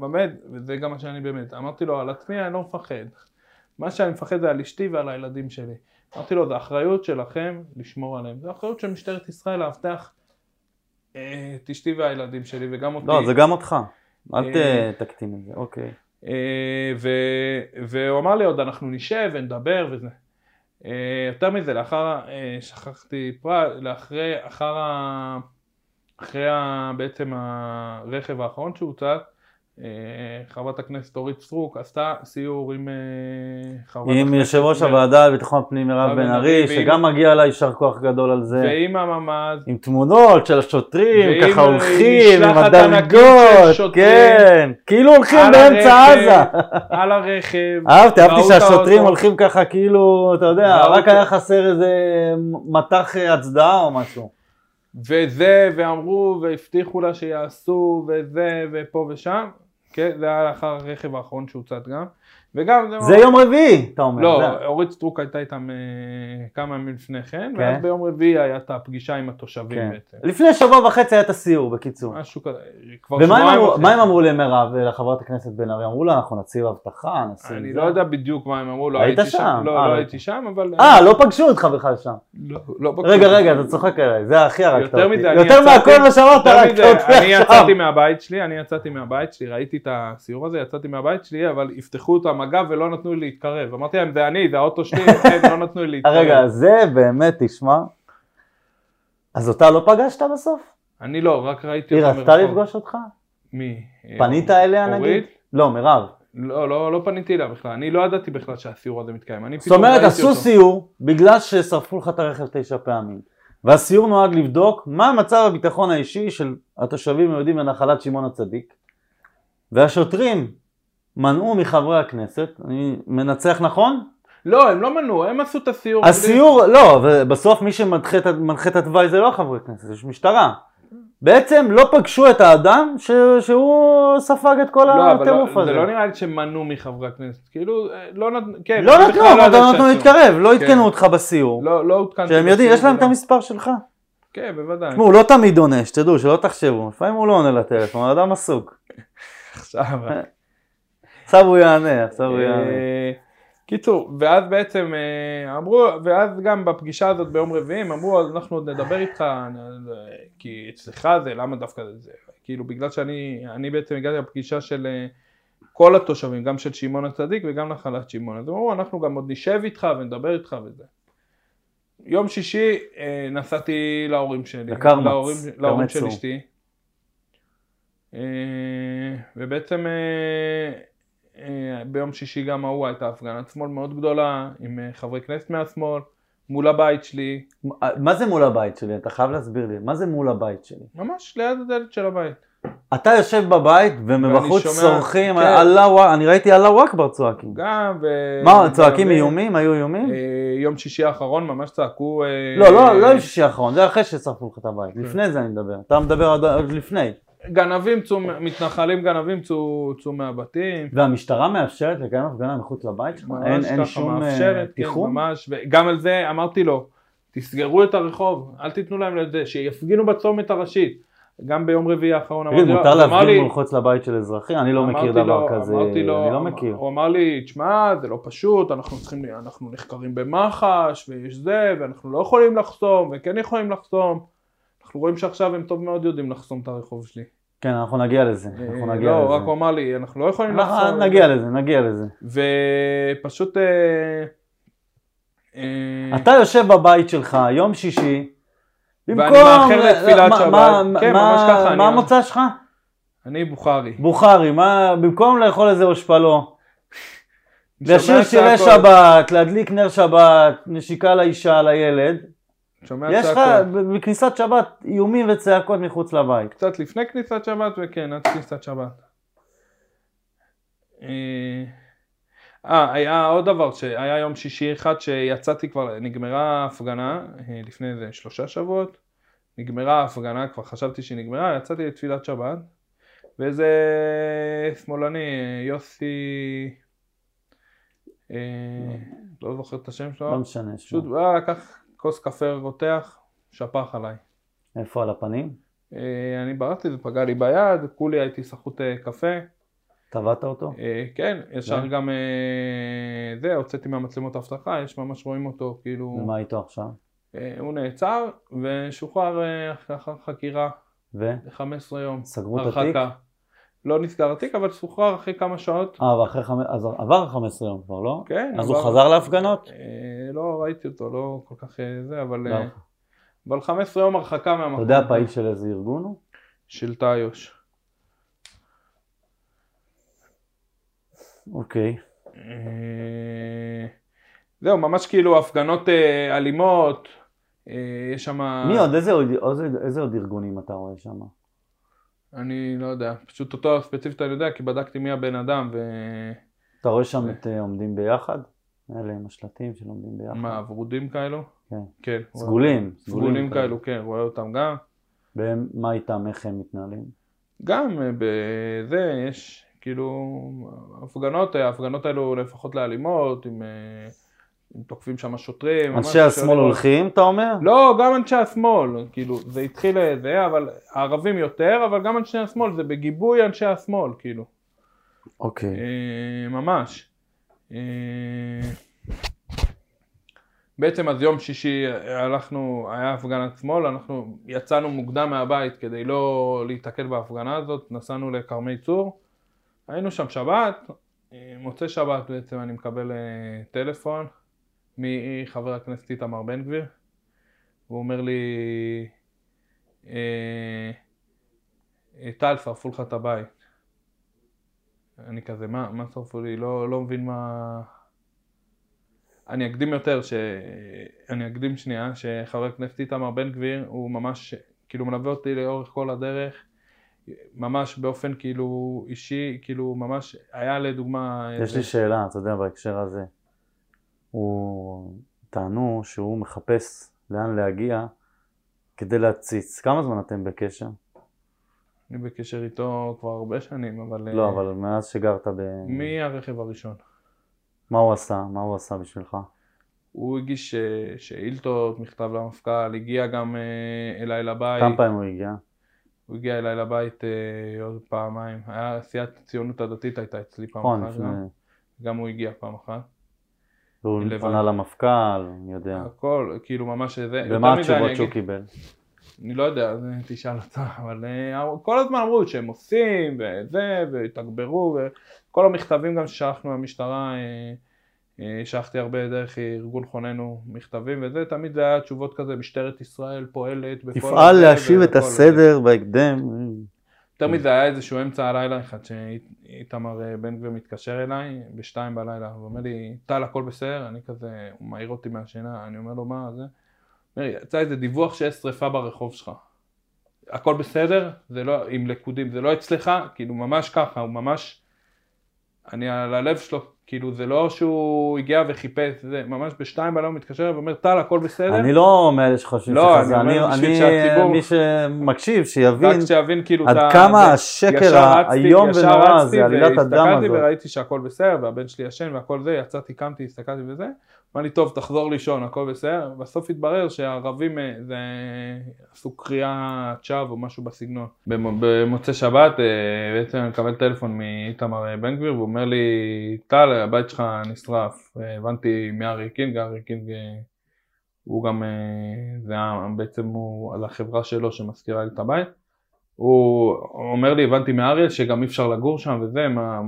באמת, וזה גם מה שאני באמת, אמרתי לו על עצמי אני לא מפחד. מה שאני מפחד זה על אשתי ועל הילדים שלי. אמרתי לו, זה אחריות שלכם לשמור עליהם, זה אחריות של משטרת ישראל לאבטח אה, את אשתי והילדים שלי וגם אותי. לא, זה גם אותך. אל אה, תקטין את זה, אוקיי. אה, והוא אמר לי עוד אנחנו נשב ונדבר וזה. אה, יותר מזה, לאחר, אה, שכחתי פרט, לאחרי, אחר ה... אחרי ה... בעצם הרכב האחרון שהוצג, אה, חברת הכנסת אורית סטרוק עשתה סיור עם אה, חברת עם יושב ראש הוועדה לביטחון פנים מירב בן ארי, שגם מגיע לה יישר כוח גדול על זה. ועם הממ"ז, עם תמונות של השוטרים, ככה הולכים, עם הדרגות. כן, כאילו הולכים באמצע עזה. על הרכב, אהבתי, אהבתי שהשוטרים. הולכים ככה כאילו, אתה יודע, רק היה חסר איזה מטח הצדעה או משהו. וזה, ואמרו, והבטיחו לה שיעשו, וזה, ופה ושם. כן, זה היה לאחר הרכב האחרון שהוצת גם. וגם, זה יום רביעי, אתה אומר. לא, זה- אורית סטרוק הייתה איתם אה, כמה ימים לפני כן, כן. ואז ביום רביעי הייתה הפגישה עם התושבים כן. בעצם. לפני שבוע וחצי היה את הסיור, בקיצור. משהו כזה, כבר ומה שבועיים וחצי. מה הם אמרו למירב, לחברת הכנסת בן ארי? אמרו לה, אנחנו נציב אבטחה, נשים אני זה. לא יודע בדיוק מה הם אמרו, לא היית הייתי שם? שם, לא אה, לא לא הייתי שם, אבל... אה, לא פגשו אותך בכלל שם. לא, לא בטוח. רגע, רגע, אתה צוחק עליי, זה הכי הרגת אותי. יותר מהכל מה שאמרת, יותר הרגת מזה, אותי אני. יצאתי מהבית שלי, אני יצאתי מהבית שלי, ראיתי את הסיור הזה, יצאתי מהבית שלי, אבל יפתחו את המגע ולא נתנו לי להתקרב. אמרתי להם, זה אני, זה האוטו שלי, כן, לא נתנו לי להתקרב. רגע, זה באמת, תשמע. אז אותה לא פגשת בסוף? אני לא, רק ראיתי היא אותה רצתה לפגוש אותך? מי? פנית אליה נגיד? לא, מירב. לא, לא, לא פניתי אליה בכלל, אני לא ידעתי בכלל שהסיור הזה מתקיים. אני זאת אומרת, עשו. סיור בגלל ששרפו לך את הרכב תשע פעמים. והסיור נועד לבדוק מה מצב הביטחון האישי של התושבים היהודים בנחלת שמעון הצדיק. והשוטרים מנעו מחברי הכנסת, אני מנצח נכון? לא, הם לא מנעו, הם עשו את הסיור. הסיור, לא, ובסוף מי שמנחה את- התוואי זה לא חברי כנסת, יש משטרה. בעצם לא פגשו את האדם ש... שהוא ספג את כל לא, אבל הטירוף לא, הזה. זה לא נראה לי שמנעו מחברי הכנסת, כאילו, אה, לא נתנו, כן, לא אני נתנו, בכלל אבל ידעתי לא נתנו. להתקרב, לא כן. עדכנו אותך בסיור. לא, לא עודכנתי. שהם יודעים, יש להם את לא. המספר שלך. כן, בוודאי. תשמעו, הוא לא תמיד עונה, שתדעו, שלא תחשבו. לפעמים הוא לא עונה לטלפון, האדם עסוק. עכשיו. עכשיו הוא יענה, עכשיו הוא יענה. אה, קיצור, ואז בעצם אה, אמרו, ואז גם בפגישה הזאת ביום רביעי, הם אמרו, אז אנחנו עוד נדבר איתך, כי אצלך זה, למה דווקא זה, כאילו בגלל שאני, אני בעצם הגעתי לפגישה של אה, כל התושבים, גם של שמעון הצדיק וגם נחלת שמעון, אז הם אמרו, אנחנו גם עוד נשב איתך ונדבר איתך וזה. יום שישי נסעתי להורים שלי, לקרמץ, להורים, להורים של. אשתי, ובעצם ביום שישי גם ההוא הייתה הפגנת שמאל מאוד גדולה עם אה, חברי כנסת מהשמאל מול הבית שלי, מה זה מול הבית שלי? אתה חייב להסביר לי. מה זה מול הבית שלי? ממש ליד הדלת של הבית. אתה יושב בבית ומבחוץ צורכים, כן. אללהו, אני ראיתי אללהו אכבר צועקים. גם ו... מה, צועקים איומים? היו איומים? אה, יום שישי האחרון ממש צעקו... אה, לא, לא, לא עם שישי האחרון, זה אחרי ששרפו לך את הבית. כן. לפני זה אני מדבר. אתה מדבר עוד לפני. גנבים, צאו, מתנחלים גנבים צאו, צאו מהבתים. והמשטרה מאפשרת לקיים הפגנה מחוץ לבית שלך? אין אין שום אה, מאפשרת, כן, תיחום? ממש, וגם על זה אמרתי לו, תסגרו את הרחוב, אל תיתנו להם לזה, שיפגינו בצומת הראשית. גם ביום רביעי האחרון אמרתי לו, מותר להפגין מחוץ לבית של אזרחי? אני לא מכיר דבר כזה, אני לא מכיר. הוא אמר לי, תשמע, זה לא פשוט, אנחנו צריכים, אנחנו נחקרים במח"ש, ויש זה, ואנחנו לא יכולים לחסום, וכן יכולים לחסום. אנחנו רואים שעכשיו הם טוב מאוד יודעים לחסום את הרחוב שלי. כן, אנחנו נגיע לזה. אנחנו אה, נגיע לא, לזה. רק הוא אמר לי, אנחנו לא יכולים אנחנו לחסום. נגיע לזה, נגיע לזה. ופשוט... אה, אה, אתה יושב בבית שלך, יום שישי, ואני במקום... מאחר לתפילת שבת. כן, ממש ככה, מה המוצא שלך? אני בוכרי. בוכרי, מה... במקום לאכול איזה אושפלו, לשיר שירי שבת, להדליק נר שבת, נשיקה לאישה, לילד, שומע יש לך צעקות. בכניסת שבת איומים וצעקות מחוץ לבית. קצת לפני כניסת שבת וכן, עד כניסת שבת. אה, אה, היה עוד דבר, שהיה יום שישי אחד שיצאתי כבר, נגמרה ההפגנה, אה, לפני איזה שלושה שבועות, נגמרה ההפגנה, כבר חשבתי שהיא נגמרה, יצאתי לתפילת שבת, ואיזה שמאלני, אה, יוסי, אה, לא זוכר את השם שלו, לא משנה. פשוט. בא, לקח כוס קפה רותח, שפך עליי. איפה על הפנים? אה, אני ברחתי, זה פגע לי ביד, כולי הייתי סחוט אה, קפה. טבעת אותו? אה, כן, ישר כן. גם אה, זה, הוצאתי מהמצלמות האבטחה, יש ממש רואים אותו, כאילו, ומה איתו עכשיו? הוא נעצר ושוחרר לאחר חקירה ו? ל-15 יום. סגרו את התיק? הרחקה. לא נסגר התיק, אבל שוחרר אחרי כמה שעות. אה, ואחרי חמש... אז עבר 15 יום כבר, לא? כן. אז הוא עבר- חזר להפגנות? אה, לא ראיתי אותו, לא כל כך אה, זה, אבל... אה, לא. אבל 15 יום הרחקה מהמקום. אתה יודע פעיל של איזה ארגון הוא? של תאיוש. אוקיי. אה, זהו, ממש כאילו הפגנות אה, אלימות, אה, יש שם... מי עוד? איזה עוד- איזה- איזה עוד ארגונים אתה רואה שם? אני לא יודע, פשוט אותו ספציפית אני יודע, כי בדקתי מי הבן אדם, אתה רואה שם את אה, עומדים ביחד? אלה עם השלטים של עומדים ביחד. ומה, ורודים כאלו? כן. כן. סגולים. סגולים כאלו, כן, רואה אותם גם. והם, מה איתם, איך הם מתנהלים? גם אה, בזה יש, כאילו, הפגנות, ההפגנות האלו לפחות לאלימות, עם... תוקפים שם שוטרים. אנשי השמאל הולכים, אתה אומר? לא, גם אנשי השמאל, כאילו, זה התחיל זה, אבל הערבים יותר, אבל גם אנשי השמאל, זה בגיבוי אנשי השמאל, כאילו, אוקיי. אה, ממש. אה, בעצם אז יום שישי הלכנו, היה הפגנת שמאל, אנחנו יצאנו מוקדם מהבית כדי לא להיתקל בהפגנה הזאת, נסענו לכרמי צור, היינו שם שבת, אה, מוצאי שבת בעצם אני מקבל אה, טלפון מחבר הכנסת איתמר בן גביר, הוא אומר לי, אה, אה, טל, שרפו לך את הבית. אני כזה, מה, מה שרפו לי? לא, לא מבין מה... אני אקדים יותר, ש... אני אקדים שנייה, שחבר הכנסת איתמר בן גביר הוא ממש, כאילו מלווה אותי לאורך כל הדרך, ממש באופן כאילו אישי, כאילו ממש, היה לדוגמה... יש לי שאלה, אתה יודע, בהקשר הזה. הוא, טענו שהוא מחפש לאן להגיע כדי להציץ. כמה זמן אתם בקשר? אני בקשר איתו כבר הרבה שנים, אבל... לא, אה, אבל מאז שגרת ב... מהרכב הראשון. מה הוא עשה? מה הוא עשה בשבילך? הוא הגיש אה, שאילתות, מכתב למפכ"ל, הגיע גם אה, אליי לבית. כמה פעמים הוא הגיע? הוא הגיע אליי לבית עוד פעמיים. היה סיעת הציונות הדתית הייתה אצלי פעם נכון, אחת. גם הוא הגיע פעם אחת. והוא לבד. פנה למפכ"ל, אני יודע. הכל, כאילו ממש זה. ומה התשובות שהוא קיבל? אני לא יודע, תשאל אותו, אבל אה, כל הזמן אמרו שהם עושים, וזה, והתגברו, וכל המכתבים גם ששלחנו למשטרה, אה, אה, שלחתי הרבה דרך ארגון חוננו מכתבים וזה, תמיד זה היה תשובות כזה, משטרת ישראל פועלת. תפעל להשיב את. הסדר בהקדם. יותר מזה היה איזשהו אמצע הלילה אחד שאיתמר אה, בן גביר מתקשר אליי בשתיים בלילה ואומר לי טל הכל בסדר? אני כזה הוא מעיר אותי מהשינה אני אומר לו מה זה? אומר לי יצא איזה דיווח שיש שריפה ברחוב שלך. הכל בסדר? זה לא עם לקודים זה לא אצלך? כאילו ממש ככה הוא ממש אני על הלב שלו כאילו זה לא שהוא הגיע וחיפש זה ממש בשתיים בלילה הוא מתקשר ואומר טל הכל בסדר אני לא מאלה שחושבים לא, שכזה, אני אני, אני, שהציבור- מי שמקשיב, שיבין רק שיבין כאילו עד כמה. השקר ישר רצתי- האיום ישר ונורא רצתי הזה, עלילת הדם והסתכלתי הזאת. וראיתי שהכל בסדר, והבן שלי ישן והכל זה, יצאתי, קמתי, הסתכלתי וזה, אמר לי, טוב, תחזור לישון, הכל בסדר, בסוף התברר שהערבים אה, זה עשו קריאת שווא או משהו בסגנון. במ- במוצאי שבת, אה, בעצם אני מקבל טלפון מאיתמר אה, בן גביר, והוא אומר לי, טל, הבית שלך נשרף. הבנתי מארי קינג, ארי קינג הוא גם, זה היה בעצם הוא על החברה שלו שמזכירה לי את הבית. הוא אומר לי, הבנתי מאריאל שגם אי אפשר לגור שם וזה, מה,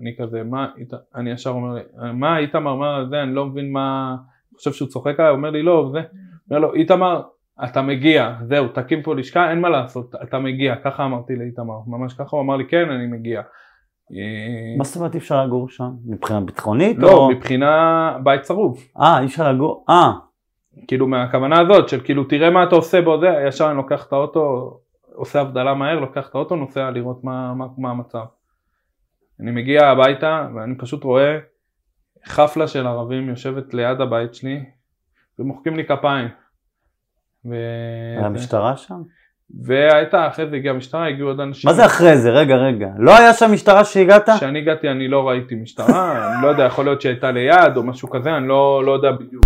אני כזה, מה, אני ישר אומר לי, מה איתמר, מה זה, אני לא מבין מה, אני חושב שהוא צוחק עליי, אומר לי, לא, זה, אומר לו, איתמר, אתה מגיע, זהו, תקים פה לשכה, אין מה לעשות, אתה מגיע, ככה אמרתי לאיתמר, ממש ככה, הוא אמר לי, כן, אני מגיע. מה זאת אומרת אי אפשר לגור שם? מבחינה ביטחונית? לא, או- מבחינה בית צרוף. אה, אי אפשר לגור, אה, כאילו מהכוונה הזאת של כאילו תראה מה אתה עושה בו זה, ישר אני לוקח את האוטו, עושה הבדלה מהר, לוקח את האוטו, נוסע לראות מה, מה, מה המצב. אני מגיע הביתה ואני פשוט רואה חפלה של ערבים יושבת ליד הבית שלי ומוחקים לי כפיים. ו... היה משטרה שם? והייתה, אחרי זה הגיעה המשטרה, הגיעו עוד אנשים. מה זה אחרי זה? רגע, רגע. לא היה שם משטרה שהגעת? כשאני הגעתי אני לא ראיתי משטרה, אני לא יודע, יכול להיות שהייתה ליד או משהו כזה, אני לא, לא יודע בדיוק.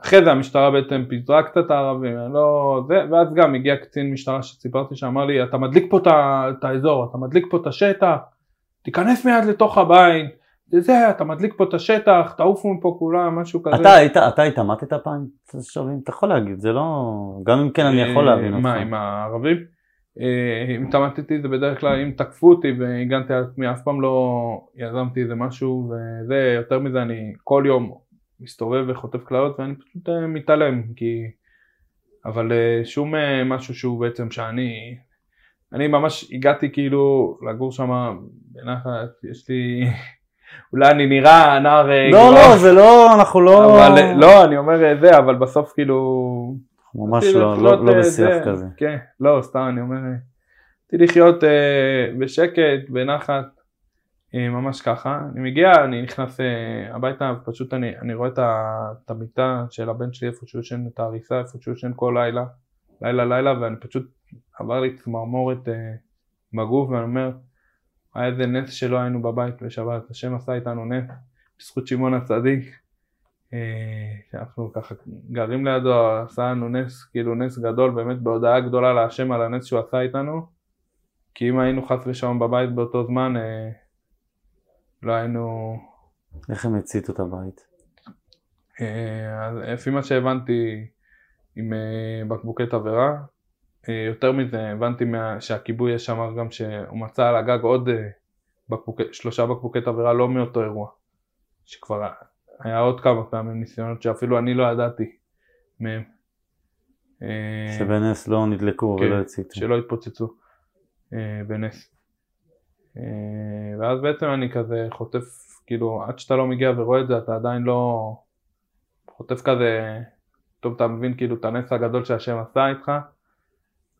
אחרי זה המשטרה בעצם פיזרה קצת הערבים, לא... זה, ואז גם הגיע קצין משטרה שסיפרתי שאמר לי, אתה מדליק פה את את האזור, אתה מדליק פה את השטח, תיכנס מיד לתוך הבית, זה אתה מדליק פה את השטח, תעופו מפה כולם, משהו כזה. אתה היית, אתה התעמתת פעם? אתה יכול להגיד, זה לא... גם אם כן אני יכול אה, להבין אותך. מה, עם הערבים? אה, אם התעמתתי זה בדרך כלל אם תקפו אותי והגנתי על עצמי, אף פעם לא יזמתי איזה משהו וזה, יותר מזה אני כל יום מסתובב וחוטף קללות ואני פשוט אה, מתעלם, כי... אבל אה, שום אה, משהו שהוא בעצם שאני... אני ממש הגעתי כאילו לגור שם בנחת, יש לי... אולי אני נראה נער... לא, גבוה, לא, זה לא, אנחנו לא... אבל לא, אני אומר זה, אבל בסוף כאילו... ממש לא, לחיות, לא, לא אה, בשיח זה, כזה. כן, לא, סתם, אני אומר, רציתי לחיות אה, בשקט, בנחת, ממש ככה. אני מגיע, אני נכנס אה, הביתה, פשוט אני, אני רואה את המיטה של הבן שלי, איפה שהוא ישן, את ההריסה, איפה שהוא ישן כל לילה, לילה לילה, ואני פשוט, עבר לי צמרמורת אה, בגוף, ואני אומר, היה איזה נס שלא היינו בבית בשבת, השם עשה איתנו נס, בזכות שמעון הצדיק. אה, שאנחנו ככה גרים לידו, עשה לנו נס, כאילו נס גדול, באמת בהודעה גדולה להשם על הנס שהוא עשה איתנו, כי אם היינו חס ושלום בבית באותו זמן, אה, לא היינו, איך הם הציתו את הבית? אה, אז לפי מה שהבנתי עם אה, בקבוקי תבערה, אה, יותר מזה הבנתי מה, שהכיבוי אש אמר גם שהוא מצא על הגג עוד בקבוקי, שלושה בקבוקי תבערה לא מאותו אירוע, שכבר היה עוד כמה פעמים ניסיונות שאפילו אני לא ידעתי מהם. שבנס לא נדלקו כן, ולא הציתו. שלא התפוצצו בנס. אה, ואז בעצם אני כזה חוטף, כאילו עד שאתה לא מגיע ורואה את זה אתה עדיין לא חוטף כזה, טוב אתה מבין כאילו את הנס הגדול שהשם עשה איתך,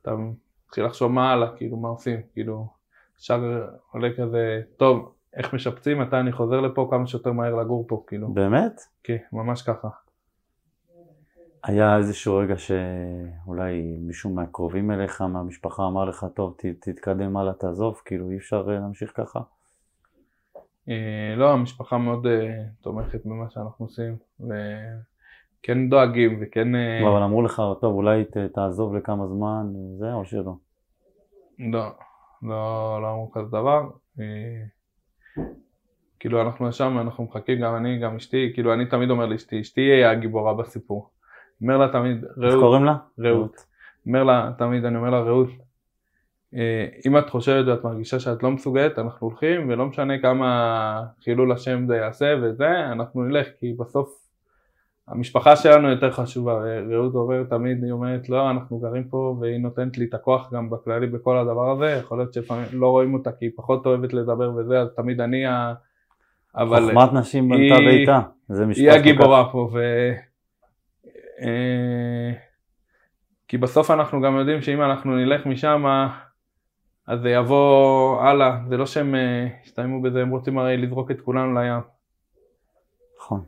אתה מתחיל לחשוב מה הלאה, כאילו מה עושים, כאילו ישר עולה כזה, טוב איך משפצים, מתי אני חוזר לפה כמה שיותר מהר לגור פה, כאילו, באמת? כן, ממש ככה. היה איזשהו רגע שאולי מישהו מהקרובים אליך, מהמשפחה, אמר לך, טוב, ת, תתקדם הלאה, תעזוב, כאילו אי אפשר אה, להמשיך ככה. אה, לא, המשפחה מאוד אה, תומכת במה שאנחנו עושים, וכן דואגים וכן... לא, אבל אמרו לך, טוב, אולי תעזוב לכמה זמן, זה או שלא? לא, לא, לא אמרו כזה דבר. כאילו אנחנו ישבנו, אנחנו מחכים, גם אני, גם אשתי, כאילו אני תמיד אומר לאשתי, אשתי היא הגיבורה בסיפור. אומר לה תמיד, איך רעות, קוראים לה? רעות. אומר לה תמיד, אני אומר לה, רעות, אה, אם את חושבת ואת מרגישה שאת לא מסוגלת, אנחנו הולכים, ולא משנה כמה חילול השם זה יעשה וזה, אנחנו נלך, כי בסוף המשפחה שלנו יותר חשובה, רעות אומרת תמיד, היא אומרת, לא, אנחנו גרים פה, והיא נותנת לי את הכוח גם בכללי בכל הדבר הזה, יכול להיות שלפעמים לא רואים אותה כי היא פחות אוהבת לדבר וזה, אז תמיד אני ה... אבל חוכמת נשים בנתה ביתה. זה משפט היא הגיבורה פה, ו... אה, כי בסוף אנחנו גם יודעים שאם אנחנו נלך משם, אז זה יבוא הלאה, זה לא שהם אה, יסתיימו בזה, הם רוצים הרי לזרוק את כולנו לים. נכון.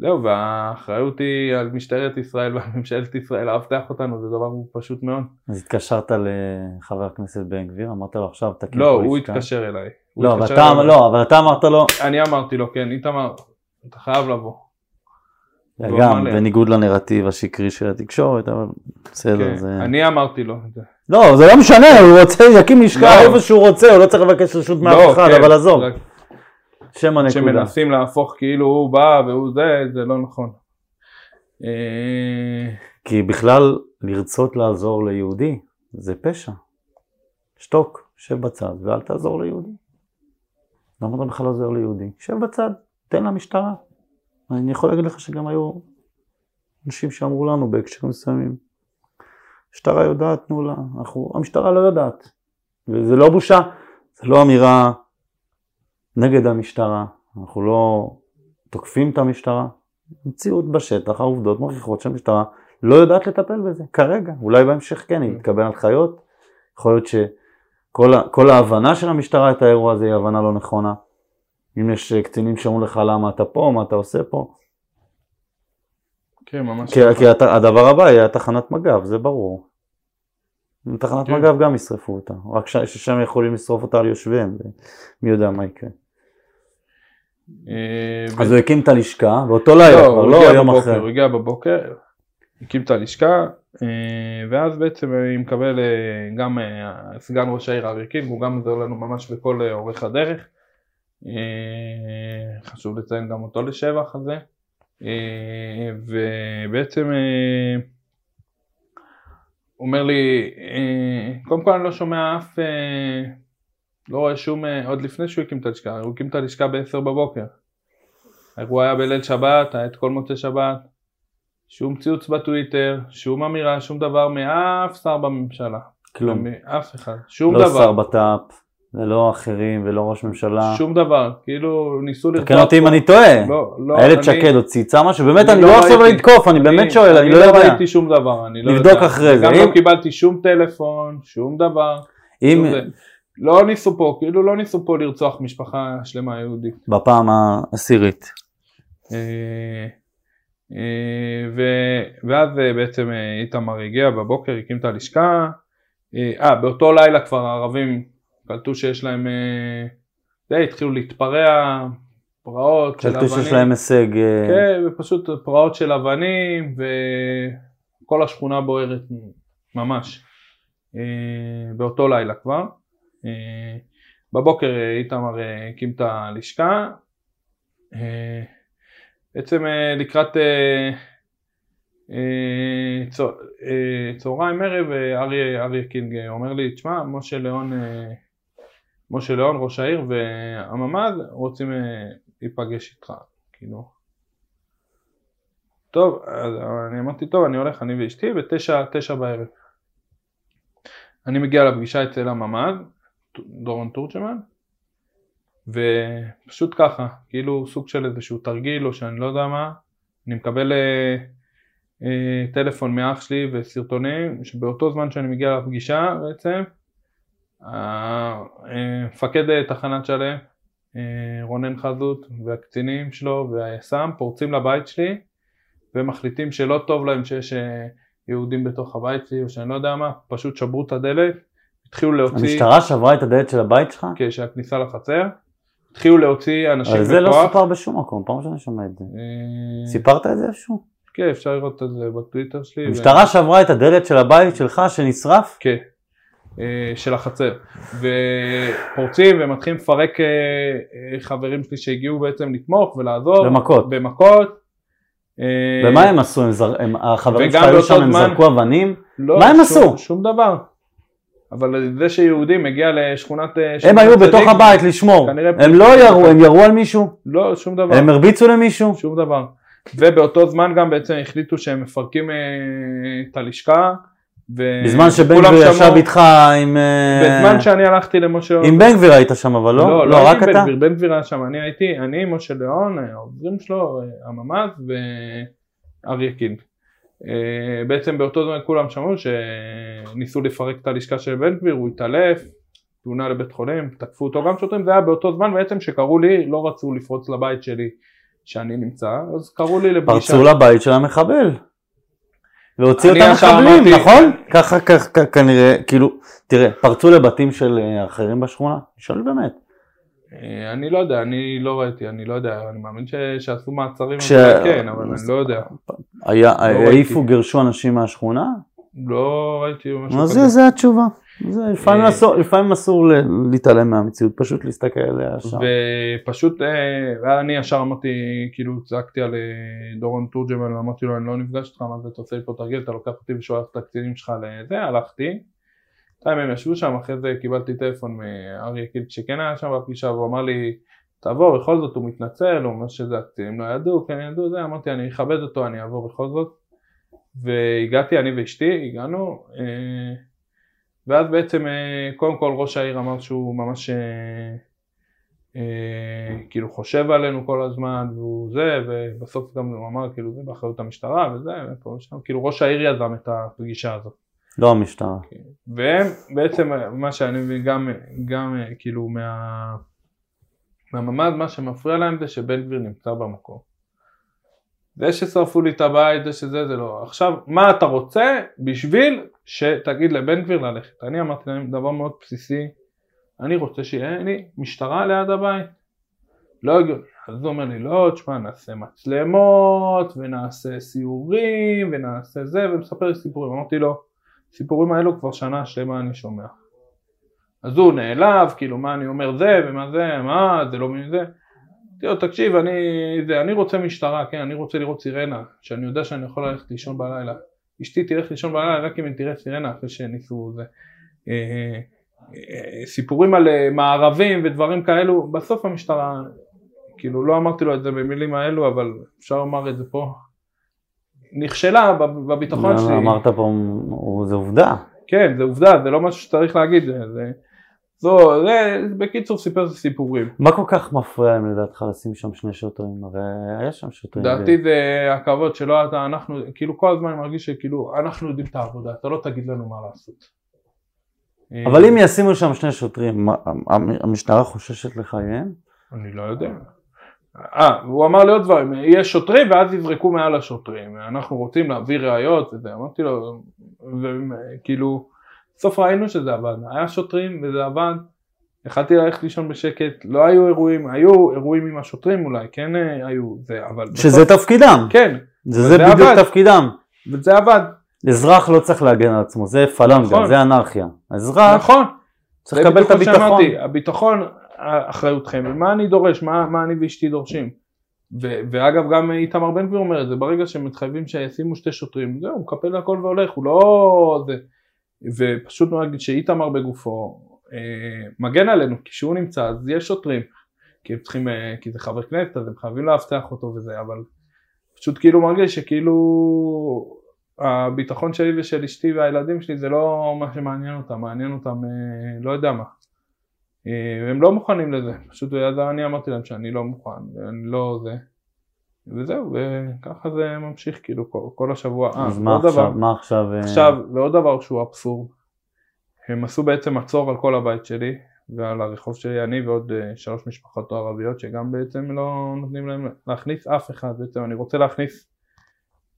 וזהו, והאחריות היא על משטרת ישראל ועל ממשלת ישראל לאבטח אותנו, זה דבר פשוט מאוד. אז התקשרת לחבר הכנסת בן גביר, אמרת לו עכשיו תקים לא, הוא לשכה. התקשר אליי. הוא לא, אבל התקשר אתה, אליי. לא, אבל אתה אמרת לו, אני אמרתי לו, כן, איתמר, אתה חייב לבוא. גם. בניגוד לנרטיב השקרי של התקשורת, אבל בסדר, כן, זה... אני אמרתי לו את זה. לא, זה לא משנה, הוא רוצה, יקים לשכה לא. איפה שהוא רוצה, הוא לא צריך לבקש רשות מאף לא, אחד, כן, אבל עזוב, שם הנקודה. שמנסים להפוך כאילו הוא בא והוא זה, זה לא נכון. אה, כי בכלל, לרצות לעזור ליהודי, זה פשע. שתוק, שב בצד, ואל תעזור ליהודי. למה אתה בכלל עוזר ליהודי? שב בצד, תן למשטרה. אני יכול להגיד לך שגם היו אנשים שאמרו לנו בהקשרים מסוימים, המשטרה יודעת, תנו לה. אנחנו, המשטרה לא יודעת. וזה לא בושה, זה לא אמירה נגד המשטרה. אנחנו לא תוקפים את המשטרה. המציאות בשטח, העובדות מוכיחות שהמשטרה לא יודעת לטפל בזה, כרגע. אולי בהמשך כן, אם תקבל הנחיות. יכול להיות שכל ההבנה של המשטרה את האירוע הזה היא הבנה לא נכונה. אם יש אה, קצינים שאומרים לך למה אתה פה, מה אתה עושה פה. כן, ממש. כי, כי הת- הדבר הבא יהיה תחנת מג"ב, זה ברור. תחנת כן. מג"ב גם ישרפו אותה, רק ש- ששם יכולים לשרוף אותה על יושביהם, מי יודע מה יקרה. אה, אז הוא הקים את הלשכה, באותו לילה, כבר הוא לא יום בבוקר, אחרי. הוא הגיע בבוקר, הקים את הלשכה, אה, ואז בעצם אני מקבל גם סגן ראש העיר אריה קינג, הוא גם עוזר לנו ממש בכל אורך הדרך. אה, חשוב לציין גם אותו לשבח על זה. אה, ובעצם אה, הוא אומר לי, קודם כל אני לא שומע אף, לא רואה שום, עוד לפני שהוא הקים את הלשכה, הוא הקים את הלשכה ב-10 בבוקר. האירוע היה בליל שבת, היה את כל מוצאי שבת, שום ציוץ בטוויטר, שום אמירה, שום דבר מאף שר בממשלה. כלום. מאף אחד. שום לא דבר. שר בט"פ, ולא אחרים, ולא ראש ממשלה. שום דבר. כאילו ניסו תקן לרצוח אותי אם אני טועה. לא, לא, איילת שקד עוד צייצה משהו, באמת אני לא לא עכשיו. לתקוף, אני באמת שואל, אני לא יודע. אני לא ראיתי שום דבר, אני לא יודע. אחרי זה. גם לא קיבלתי שום טלפון, שום דבר. אם. לא ניסו פה, כאילו לא ניסו פה לרצוח משפחה שלמה יהודית. בפעם העשירית. אה, אה, ו- ואז אה, בעצם איתמר הגיע בבוקר, הקים את הלשכה. אה, אה, באותו לילה כבר הערבים קלטו שיש להם, אה, די התחילו להתפרע, פרעות של קלטו אבנים. שיש להם הישג, אה, כן, ופשוט פרעות של אבנים, וכל השכונה בוערת ממש. אה, באותו לילה כבר. בבוקר איתמר הקים את הלשכה. בעצם לקראת צה- צהריים ערב אריה, קינג אומר לי, תשמע, משה ליאון, משה ליאון ראש העיר והממ"ד רוצים אה, להיפגש איתך, כאילו. טוב, אז אני אמרתי, טוב, אני הולך, אני ואשתי, בתשע, תשע בערב. אני מגיע לפגישה אצל הממ"ד, דורון תורג'מן, ופשוט ככה, כאילו סוג של איזשהו תרגיל או שאני לא יודע מה, אני מקבל אה, אה, טלפון מאח שלי וסרטונים, שבאותו זמן שאני מגיע לפגישה בעצם, מפקד אה, תחנת שלם, אה, רונן חזות והקצינים שלו והיס"מ פורצים לבית שלי ומחליטים שלא טוב להם שיש אה, יהודים בתוך הבית שלי או שאני לא יודע מה, פשוט שברו את הדלת, התחילו להוציא, המשטרה שברה את הדלת של הבית שלך? כן, שהכניסה לחצר, התחילו להוציא אנשים אבל זה לא בכוח, סופר בשום מקום, פעם ראשונה שומע את זה. אה, סיפרת את זה איפשהו? כן, אפשר לראות את זה בטוויטר שלי. המשטרה שברה את הדלת של הבית שלך שנשרף? כן, אה, של החצר. ופורצים ומתחילים לפרק אה, אה, חברים שלי שהגיעו בעצם לתמוך ולעזור. במכות. במכות. אה, ומה הם עשו? הם זר- הם- החברים שלך וגם היו באותו שם, הם זרקו אבנים? לא, מה הם שום- עשו? שום דבר. אבל זה שיהודי מגיע לשכונת... אה, הם היו בתוך צדיק, הבית לשמור. הם לא ירו, הם ירו על מישהו? לא, שום דבר. הם הרביצו למישהו? שום דבר. ובאותו זמן גם בעצם החליטו שהם מפרקים אה, את הלשכה. ו- בזמן שבן גביר ישב איתך עם... אה, בזמן שאני הלכתי למשה... עם בן גביר היית שם אבל לא? לא, לא, לא רק אתה? בן גביר היה שם, אני הייתי, אני, משה ליאון, העוזרים שלו, הממ"ז ואריה קינג. אה, בעצם באותו זמן כולם שמעו שניסו לפרק את הלשכה של בן גביר, הוא התעלף, תאונה לבית חולים, תקפו אותו גם שוטרים, זה היה באותו זמן בעצם שקראו לי, לא רצו לפרוץ לבית שלי שאני נמצא, אז קראו לי לפגישה. פרצו לבית של המחבל. ישר המחבלים, אמרתי- נכון? ככה כנראה, כאילו, תראה, פרצו לבתים של אה, אחרים בשכונה? שואל באמת. אה, אני לא יודע, אני לא ראיתי, אני לא יודע, אני מאמין שעשו מעצרים, כן, אבל אני לא יודע. ראיתי. העיפו, גירשו אנשים מהשכונה? לא ראיתי משהו אז כזה. זה- זה התשובה. זה, לפעמים אה, אסור- לפעמים אסור להתעלם מהמציאות, פשוט להסתכל עליה ישר. ופשוט אה, אני ישר אמרתי, כאילו צעקתי על אה, דורון תורג'מן ואמרתי לו אני לא נפגש איתך, מה זה אתה עושה לי פה תרגיל, אתה לוקח אותי ושולח את הקצינים שלך לזה, הלכתי. שתיים הם ישבו שם, אחרי זה קיבלתי טלפון מאריה קיל שכן היה שם בפגישה והוא אמר לי תעבור, בכל זאת הוא מתנצל, הוא אומר שזה הקצינים לא ידעו, כן ידעו, זה, אמרתי אני אכבד אותו, אני אעבור בכל זאת. והגעתי, אני ואשתי, הגענו, אה, ואז בעצם אה, קודם כל ראש העיר אמר שהוא ממש אה, אה, כאילו חושב עלינו כל הזמן והוא זה ובסוף גם הוא אמר כאילו זה באחריות המשטרה וזה ופה ושם כאילו ראש העיר יזם את הפגישה הזאת לא המשטרה. והם בעצם מה שאני מבין גם, גם אה, כאילו מה, מהממ"ד מה שמפריע להם זה שבן גביר נמצא במקום. זה ששרפו לי את הבית זה שזה זה לא עכשיו מה אתה רוצה בשביל שתגיד לבן גביר ללכת. אני אמרתי להם דבר מאוד בסיסי אני רוצה שיהיה לי משטרה ליד הבית. לא הגיוני. אז הוא אומר לי לא תשמע נעשה מצלמות ונעשה סיורים ונעשה זה ומספר לי סיפורים. אמרתי לו סיפורים האלו כבר שנה שלמה אני שומע אז הוא נעלב כאילו מה אני אומר זה ומה זה מה זה לא מבין זה? אמרתי לו תקשיב אני, זה, אני רוצה משטרה כן אני רוצה לראות סירנה שאני יודע שאני יכול ללכת לישון בלילה אשתי תלך לישון בלילה רק אם היא תראה סירנה אחרי שניסו זה. אה, אה, סיפורים על אה, מערבים ודברים כאלו בסוף המשטרה כאילו לא אמרתי לו את זה במילים האלו אבל אפשר לומר את זה פה. נכשלה בב- בביטחון לא, שלי. אמרת פה, זה עובדה. כן זה עובדה זה לא משהו שצריך להגיד זה, זה, זו, זה בקיצור סיפר סיפורים מה כל כך מפריע להם לדעתך לשים שם שני שוטרים? הרי היה שם שוטרים. לדעתי זה הכבוד שלא אתה אנחנו כאילו כל הזמן אני מרגיש שכאילו אנחנו יודעים את העבודה אתה לא תגיד לנו מה לעשות. אבל אם ישימו שם שני שוטרים, המשטרה חוששת לחייהם? אני לא יודע. אה, הוא אמר לי עוד דברים, יש שוטרים ואז יזרקו מעל השוטרים, אנחנו רוצים להביא ראיות וזה, אמרתי לו, וכאילו, בסוף ראינו שזה עבד, היה שוטרים וזה עבד, יכלתי ללכת לישון בשקט, לא היו אירועים, היו אירועים עם השוטרים אולי, כן אה, היו, זה, אבל שזה תפקידם. כן, זה, זה בדיוק עבד. תפקידם. וזה עבד, אזרח לא צריך להגן על עצמו, זה פלנגה, נכון. זה אנרכיה. האזרח נכון, צריך לקבל את מה הביטחון. שאמרתי, הביטחון, אחריותכם, ומה אני דורש, מה, מה אני ואשתי דורשים. ו- ואגב גם איתמר בן גביר אומר את זה, ברגע שמתחייבים שישימו שתי שוטרים, זהו, הוא מקפל הכל והולך, הוא לא... זה... ופשוט נגיד שאיתמר בגופו אה, מגן עלינו, כי כשהוא נמצא אז יש שוטרים, כי הם צריכים, אה, כי זה חבר כנסת אז הם חייבים לאבטח אותו וזה, אבל פשוט כאילו מרגיש שכאילו הביטחון שלי ושל אשתי והילדים שלי זה לא מה שמעניין אותם, מעניין אותם אה, לא יודע מה. אה, הם לא מוכנים לזה, פשוט אז אני אמרתי להם שאני לא מוכן, אני לא זה. וזהו, וככה זה ממשיך כאילו כל, כל השבוע. אה, אז מה ועוד עכשיו? דבר, מה עכשיו? אה, עכשיו, ועוד דבר שהוא אבסורד, הם עשו בעצם מצור על כל הבית שלי ועל הרחוב שלי, אני ועוד אה, שלוש משפחות ערביות שגם בעצם לא נותנים להם להכניס אף אחד, בעצם אני רוצה להכניס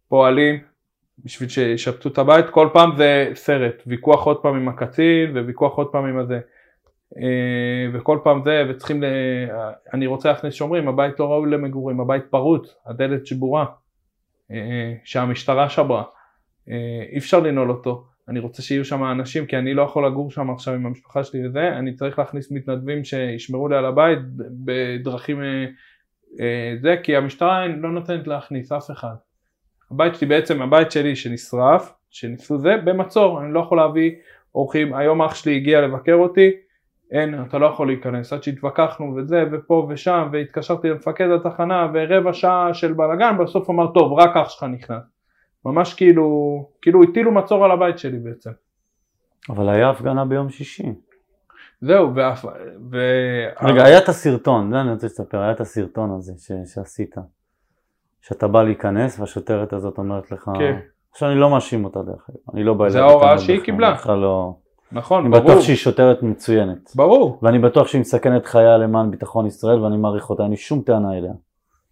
פועלים בשביל שישפטו את הבית, כל פעם זה סרט, ויכוח עוד פעם עם הקצין וויכוח עוד פעם עם הזה. אה, וכל פעם זה, וצריכים, ל... אני רוצה להכניס שומרים, הבית לא ראוי למגורים, הבית פרוץ, הדלת שבורה, אה, שהמשטרה שברה, אה, אי אפשר לנעול אותו, אני רוצה שיהיו שם אנשים, כי אני לא יכול לגור שם עכשיו עם המשפחה שלי וזה, אני צריך להכניס מתנדבים שישמרו לי על הבית בדרכים זה, כי המשטרה לא נותנת להכניס אף אחד. הבית שלי בעצם, הבית שלי שנשרף, שניסו זה, במצור, אני לא יכול להביא אורחים, היום אח שלי הגיע לבקר אותי, אין, אתה לא יכול להיכנס, עד שהתווכחנו וזה ופה ושם והתקשרתי למפקד התחנה ורבע שעה של בלאגן, בסוף אמר טוב, רק אח שלך נכנס. ממש כאילו, כאילו הטילו מצור על הבית שלי בעצם. אבל היה הפגנה ביום שישי. זהו, ואף... ו... רגע, היה את הסרטון, זה אני רוצה לספר, היה את הסרטון הזה ש- שעשית. שאתה בא להיכנס והשוטרת הזאת אומרת לך, כן. עכשיו אני לא מאשים אותה דרך אגב, אני לא בא זה אליה ההוראה בטענות שהיא קיבלה. לא... נכון, אני ברור, בטוח שהיא שוטרת מצוינת. ברור, ואני בטוח שהיא מסכנת חייה למען ביטחון ישראל ואני מעריך אותה, אין לי שום טענה אליה.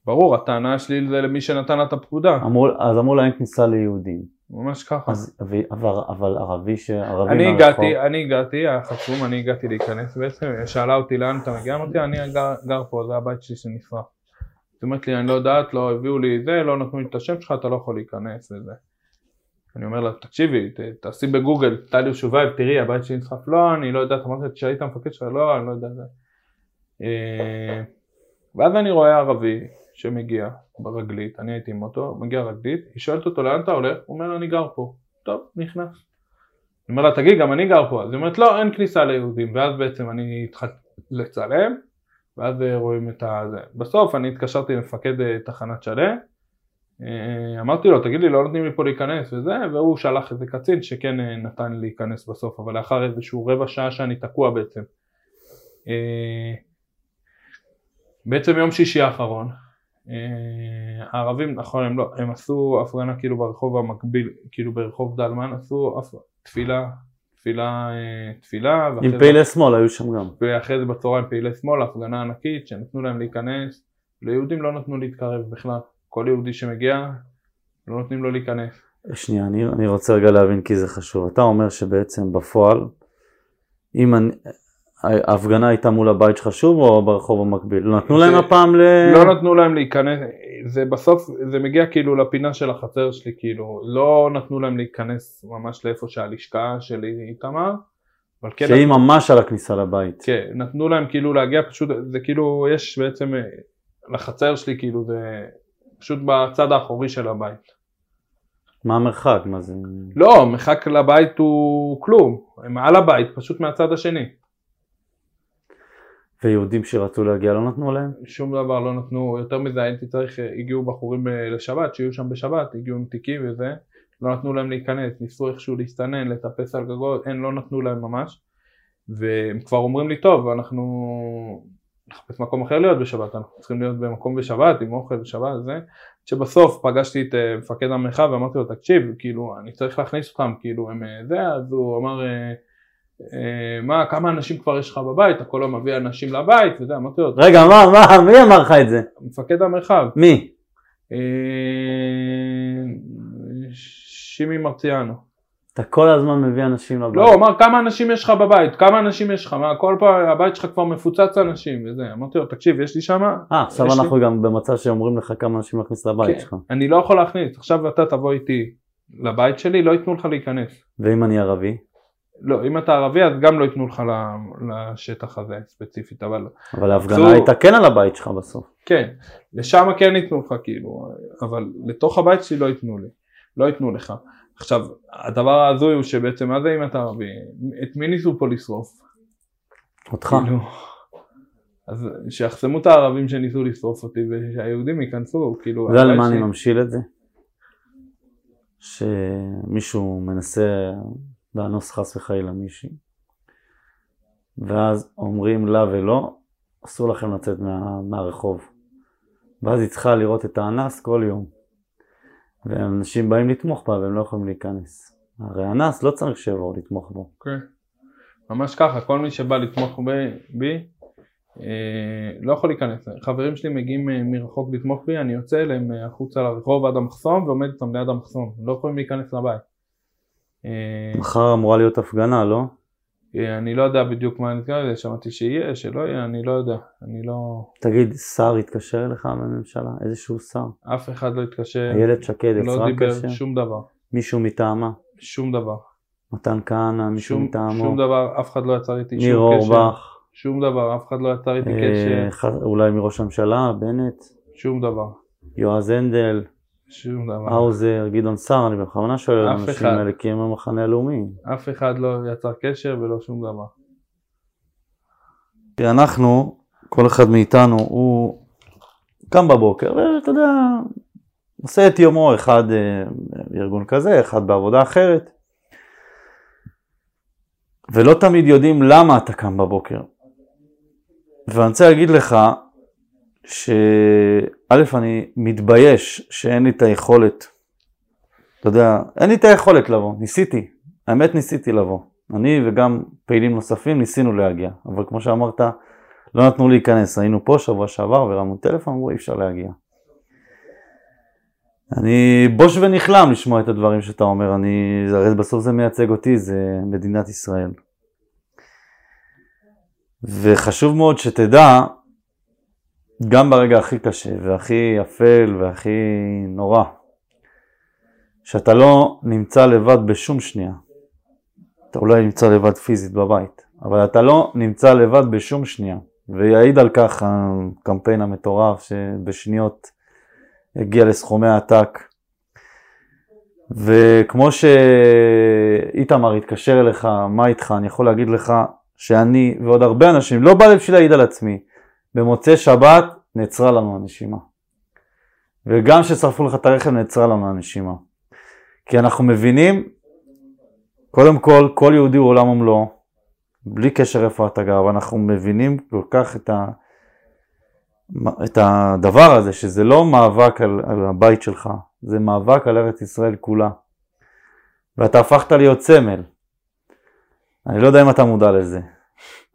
ברור, הטענה שלי זה למי שנתן לה את הפקודה, אמרו, אז אמרו לה אין כניסה ליהודים. ממש ככה. אז, אבל, אבל, אבל ערבי ש... ערבי אני מהרחוב- הגעתי, אני הגעתי, היה חסום, אני הגעתי להיכנס בעצם, היא שאלה אותי לאן אתה מגיע, אמרתי אני גר, גר פה, זה הבית שלי שנשרף. היא אומרת לי, אני לא יודעת, לא הביאו לי זה, לא נתנו לי את השם שלך, אתה לא יכול להיכנס וזה. אני אומר לה, תקשיבי, תעשי בגוגל, טלי שובייב, תראי, הבית שלי נשרף, לא, אני לא יודעת, תשאלי את המפקד שלך, לא, אני לא יודע. אה, ואז אני רואה ערבי שמגיע ברגלית, אני הייתי עם אותו, מגיע רגלית, היא שואלת אותו, לאן אתה הולך? הוא אומר, אני גר פה. טוב, נכנס. אני אומר לה, תגיד, גם אני גר פה. אז היא אומרת, לא, אין כניסה ליהודים. ואז בעצם אני התחלתי לצלם, ואז רואים את ה... בסוף אני התקשרתי למפקד אה, תחנת שלם, אמרתי לו, תגיד לי, לא נותנים לי פה להיכנס וזה, והוא שלח איזה קצין שכן אה, נתן לי להיכנס בסוף, אבל לאחר איזשהו רבע שעה שאני תקוע בעצם. אה, בעצם יום שישי האחרון, אה, הערבים, נכון, הם לא, הם עשו הפגנה כאילו ברחוב המקביל, כאילו ברחוב דלמן, עשו. תפילה, תפילה, אה, תפילה, עם פעילי שמאל היו שם גם. ואחרי זה בצהריים פעילי שמאל, הפגנה ענקית, שנתנו להם להיכנס, ליהודים לא נתנו להתקרב בכלל, כל יהודי שמגיע, לא נותנים לו להיכנס. שנייה, אני, אני רוצה רגע להבין כי זה חשוב. אתה אומר שבעצם בפועל, אם אני, ההפגנה הייתה מול הבית שלך שוב או ברחוב המקביל? לא נתנו להם זה- הפעם ל... לא נתנו להם להיכנס, זה בסוף, זה מגיע כאילו לפינה של החצר שלי, כאילו, לא נתנו להם להיכנס ממש לאיפה שהלשכה שלי איתמר, אבל כן, שהיא ממש על הכניסה לבית. כן, נתנו להם כאילו להגיע פשוט, זה כאילו, יש בעצם, אה, לחצר שלי כאילו זה פשוט בצד האחורי של הבית. מה המרחק? מה זה? לא, מרחק לבית הוא כלום, הם מעל הבית, פשוט מהצד השני. ויהודים שרצו להגיע לא נתנו להם? שום דבר לא נתנו, יותר מזה הייתי צריך, הגיעו בחורים אה, לשבת, שיהיו שם בשבת, הגיעו עם תיקים וזה, לא נתנו להם להיכנס, ניסו איכשהו להסתנן, לטפס על גגות, אין, לא נתנו להם ממש. והם כבר אומרים לי, טוב, אנחנו נחפש מקום אחר להיות בשבת, אנחנו צריכים להיות במקום בשבת, עם אוכל בשבת, זה. שבסוף פגשתי את אה, מפקד המרחב ואמרתי לו, תקשיב, כאילו, אני צריך להכניס אותם, כאילו, הם אה, זה, אז הוא אמר, אה, מה, כמה אנשים כבר יש לך בבית, הכל לא מביא אנשים לבית, וזה, אמרתי לו, רגע, מה, מה, מי אמר לך את זה? מפקד המרחב, מי? שימי מרציאנו. אתה כל הזמן מביא אנשים לבית. לא, הוא אמר כמה אנשים יש לך בבית, כמה אנשים יש לך, מה כל פעם הבית שלך כבר מפוצץ אנשים וזה, אמרתי לו תקשיב יש לי שמה, אה, עכשיו יש לי- אנחנו גם במצב שאומרים לך כמה אנשים להכניס לבית כן, שלך. אני לא יכול להכניס, עכשיו אתה תבוא איתי לבית שלי, לא ייתנו לך להיכנס. ואם אני ערבי? לא, אם אתה ערבי אז גם לא ייתנו לך לשטח הזה ספציפית, אבל אבל ההפגנה זו- הייתה כן על הבית שלך בסוף. כן, לשם כן ייתנו לך כאילו, אבל לתוך הבית שלי לא ייתנו לי, לא ייתנו לך. עכשיו, הדבר ההזוי הוא שבעצם מה זה אם אתה ערבי, את מי ניסו פה לשרוף? אותך. כאילו, אז שיחסמו את הערבים שניסו לשרוף אותי ושהיהודים ייכנסו, כאילו... אתה יודע למה אני ממשיל את זה? שמישהו מנסה לאנוס חס וחלילה מישהי, ואז אומרים לה ולא, אסור לכם לצאת מה, מהרחוב. ואז היא צריכה לראות את האנס כל יום. ואנשים באים לתמוך בה והם לא יכולים להיכנס. הרי האנס לא צריך שיבואו לתמוך בו. אוקיי. ממש ככה, כל מי שבא לתמוך בי, אה, לא יכול להיכנס. חברים שלי מגיעים אה, מרחוק לתמוך בי, אני יוצא אליהם אה, החוצה לרחוב עד המחסום ועומד איתם ליד המחסום. לא יכולים להיכנס לבית. אה, מחר אמורה להיות הפגנה, לא? אני לא יודע בדיוק מה אני מתכוון, שמעתי שיהיה, שלא יהיה, אני לא יודע. אני לא... תגיד, שר התקשר אליך מהממשלה? איזשהו שר? אף אחד לא התקשר, איילת שקד לא יצרה דיבר קשר? שום דבר. מישהו מטעמה? שום דבר. מתן כהנא, מישהו שום, מטעמו? שום דבר, אף אחד לא יצר איתי ניר שום קשר. אורבך? שום דבר, אף אחד לא יצר איתי אה, קשר. אולי מראש הממשלה, בנט, שום דבר. יועז הנדל, שום דבר. האוזר, גדעון סער, אני בכוונה שואל על האנשים אחד. האלה כי הם המחנה הלאומי. אף אחד לא יצר קשר ולא שום דבר. כי אנחנו, כל אחד מאיתנו, הוא קם בבוקר, ואתה יודע, עושה את יומו, אחד אה, בארגון כזה, אחד בעבודה אחרת, ולא תמיד יודעים למה אתה קם בבוקר. ואני רוצה להגיד לך, שא', אני מתבייש שאין לי את היכולת, אתה יודע, אין לי את היכולת לבוא, ניסיתי, האמת ניסיתי לבוא. אני וגם פעילים נוספים ניסינו להגיע, אבל כמו שאמרת, לא נתנו להיכנס, היינו פה שבוע שעבר והרמנו טלפון, אמרו אי אפשר להגיע. אני בוש ונכלם לשמוע את הדברים שאתה אומר, אני, הרי בסוף זה מייצג אותי, זה מדינת ישראל. וחשוב מאוד שתדע, גם ברגע הכי קשה והכי אפל והכי נורא, שאתה לא נמצא לבד בשום שנייה. אתה אולי נמצא לבד פיזית בבית, אבל אתה לא נמצא לבד בשום שנייה. ויעיד על כך הקמפיין המטורף שבשניות הגיע לסכומי עתק. וכמו שאיתמר התקשר אליך, מה איתך, אני יכול להגיד לך שאני ועוד הרבה אנשים, לא בא לי בשביל להעיד על עצמי, במוצאי שבת נעצרה לנו הנשימה. וגם כששרפו לך את הרכב נעצרה לנו הנשימה. כי אנחנו מבינים, קודם כל, כל יהודי הוא עולם ומלואו, בלי קשר איפה אתה גר, ואנחנו מבינים כל כך את, ה, את הדבר הזה, שזה לא מאבק על, על הבית שלך, זה מאבק על ארץ ישראל כולה. ואתה הפכת להיות סמל. אני לא יודע אם אתה מודע לזה.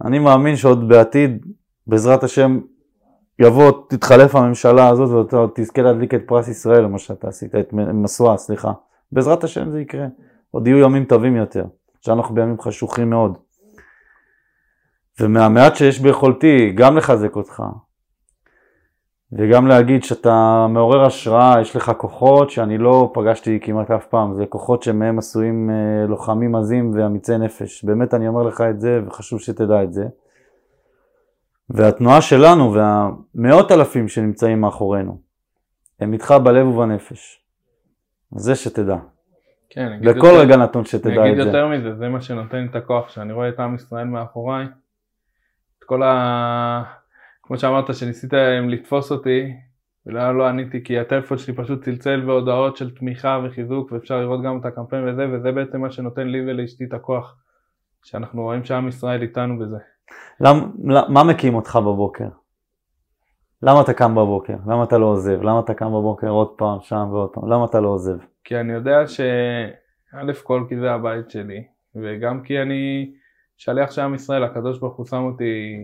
אני מאמין שעוד בעתיד, בעזרת השם, יבוא, תתחלף הממשלה הזאת ואתה תזכה להדליק את פרס ישראל, למה שאתה עשית, את משואה, סליחה. בעזרת השם זה יקרה. עוד יהיו ימים טובים יותר. עכשיו אנחנו בימים חשוכים מאוד. ומהמעט שיש ביכולתי, גם לחזק אותך, וגם להגיד שאתה מעורר השראה, יש לך כוחות שאני לא פגשתי כמעט אף פעם, זה כוחות שמהם עשויים אה, לוחמים עזים ואמיצי נפש. באמת אני אומר לך את זה, וחשוב שתדע את זה. והתנועה שלנו והמאות אלפים שנמצאים מאחורינו, הם איתך בלב ובנפש. זה שתדע. כן, בכל יותר- רגע נתון שתדע את זה. יותר מזה, זה מה שנותן את הכוח, שאני רואה את עם ישראל מאחוריי. את כל ה... כמו שאמרת, שניסיתם לתפוס אותי, ולא לא עניתי, כי הטלפון שלי פשוט צלצל בהודעות של תמיכה וחיזוק, ואפשר לראות גם את הקמפיין וזה, וזה בעצם מה שנותן לי ולאשתי את הכוח. שאנחנו רואים שעם ישראל איתנו בזה. למ, למ- מה מקים אותך בבוקר? למה אתה קם בבוקר? למה אתה לא עוזב? למה אתה קם בבוקר עוד פעם, שם ועוד פעם? למה אתה לא עוזב? כי אני יודע ש... א' כל כי זה הבית שלי, וגם כי אני שליח של עם ישראל, הקדוש ברוך הוא שם אותי,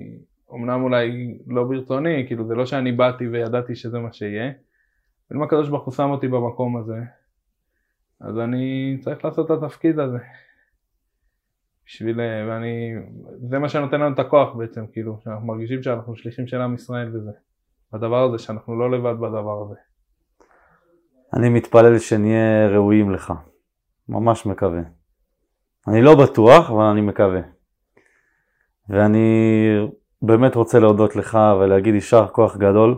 אמנם אולי לא ברצוני, כאילו זה לא שאני באתי וידעתי שזה מה שיהיה, אבל אם הקדוש ברוך הוא שם אותי במקום הזה, אז אני צריך לעשות את התפקיד הזה. בשביל, ואני, זה מה שנותן לנו את הכוח בעצם, כאילו, שאנחנו מרגישים שאנחנו שליחים של עם ישראל וזה, בדבר הזה, שאנחנו לא לבד בדבר הזה. אני מתפלל שנהיה ראויים לך. ממש מקווה. אני לא בטוח, אבל אני מקווה. ואני באמת רוצה להודות לך ולהגיד יישר כוח גדול.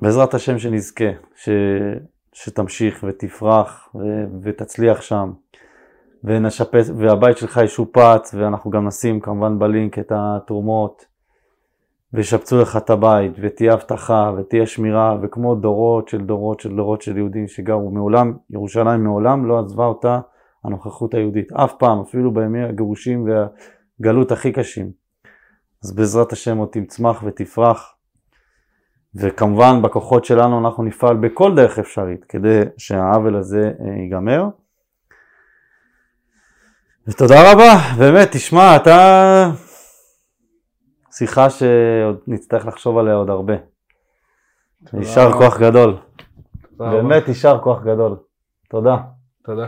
ובעזרת השם שנזכה, ש... שתמשיך ותפרח ו... ותצליח שם. ונשפץ, והבית שלך ישופץ, ואנחנו גם נשים כמובן בלינק את התרומות, וישפצו לך את הבית, ותהיה אבטחה, ותהיה שמירה, וכמו דורות של דורות של דורות של יהודים שגרו מעולם, ירושלים מעולם לא עזבה אותה הנוכחות היהודית, אף פעם, אפילו בימי הגירושים והגלות הכי קשים. אז בעזרת השם עוד תצמח ותפרח, וכמובן בכוחות שלנו אנחנו נפעל בכל דרך אפשרית כדי שהעוול הזה אה, ייגמר. ותודה רבה, באמת, תשמע, אתה... שיחה שעוד נצטרך לחשוב עליה עוד הרבה. יישר כוח גדול. באמת יישר כוח גדול. תודה. תודה.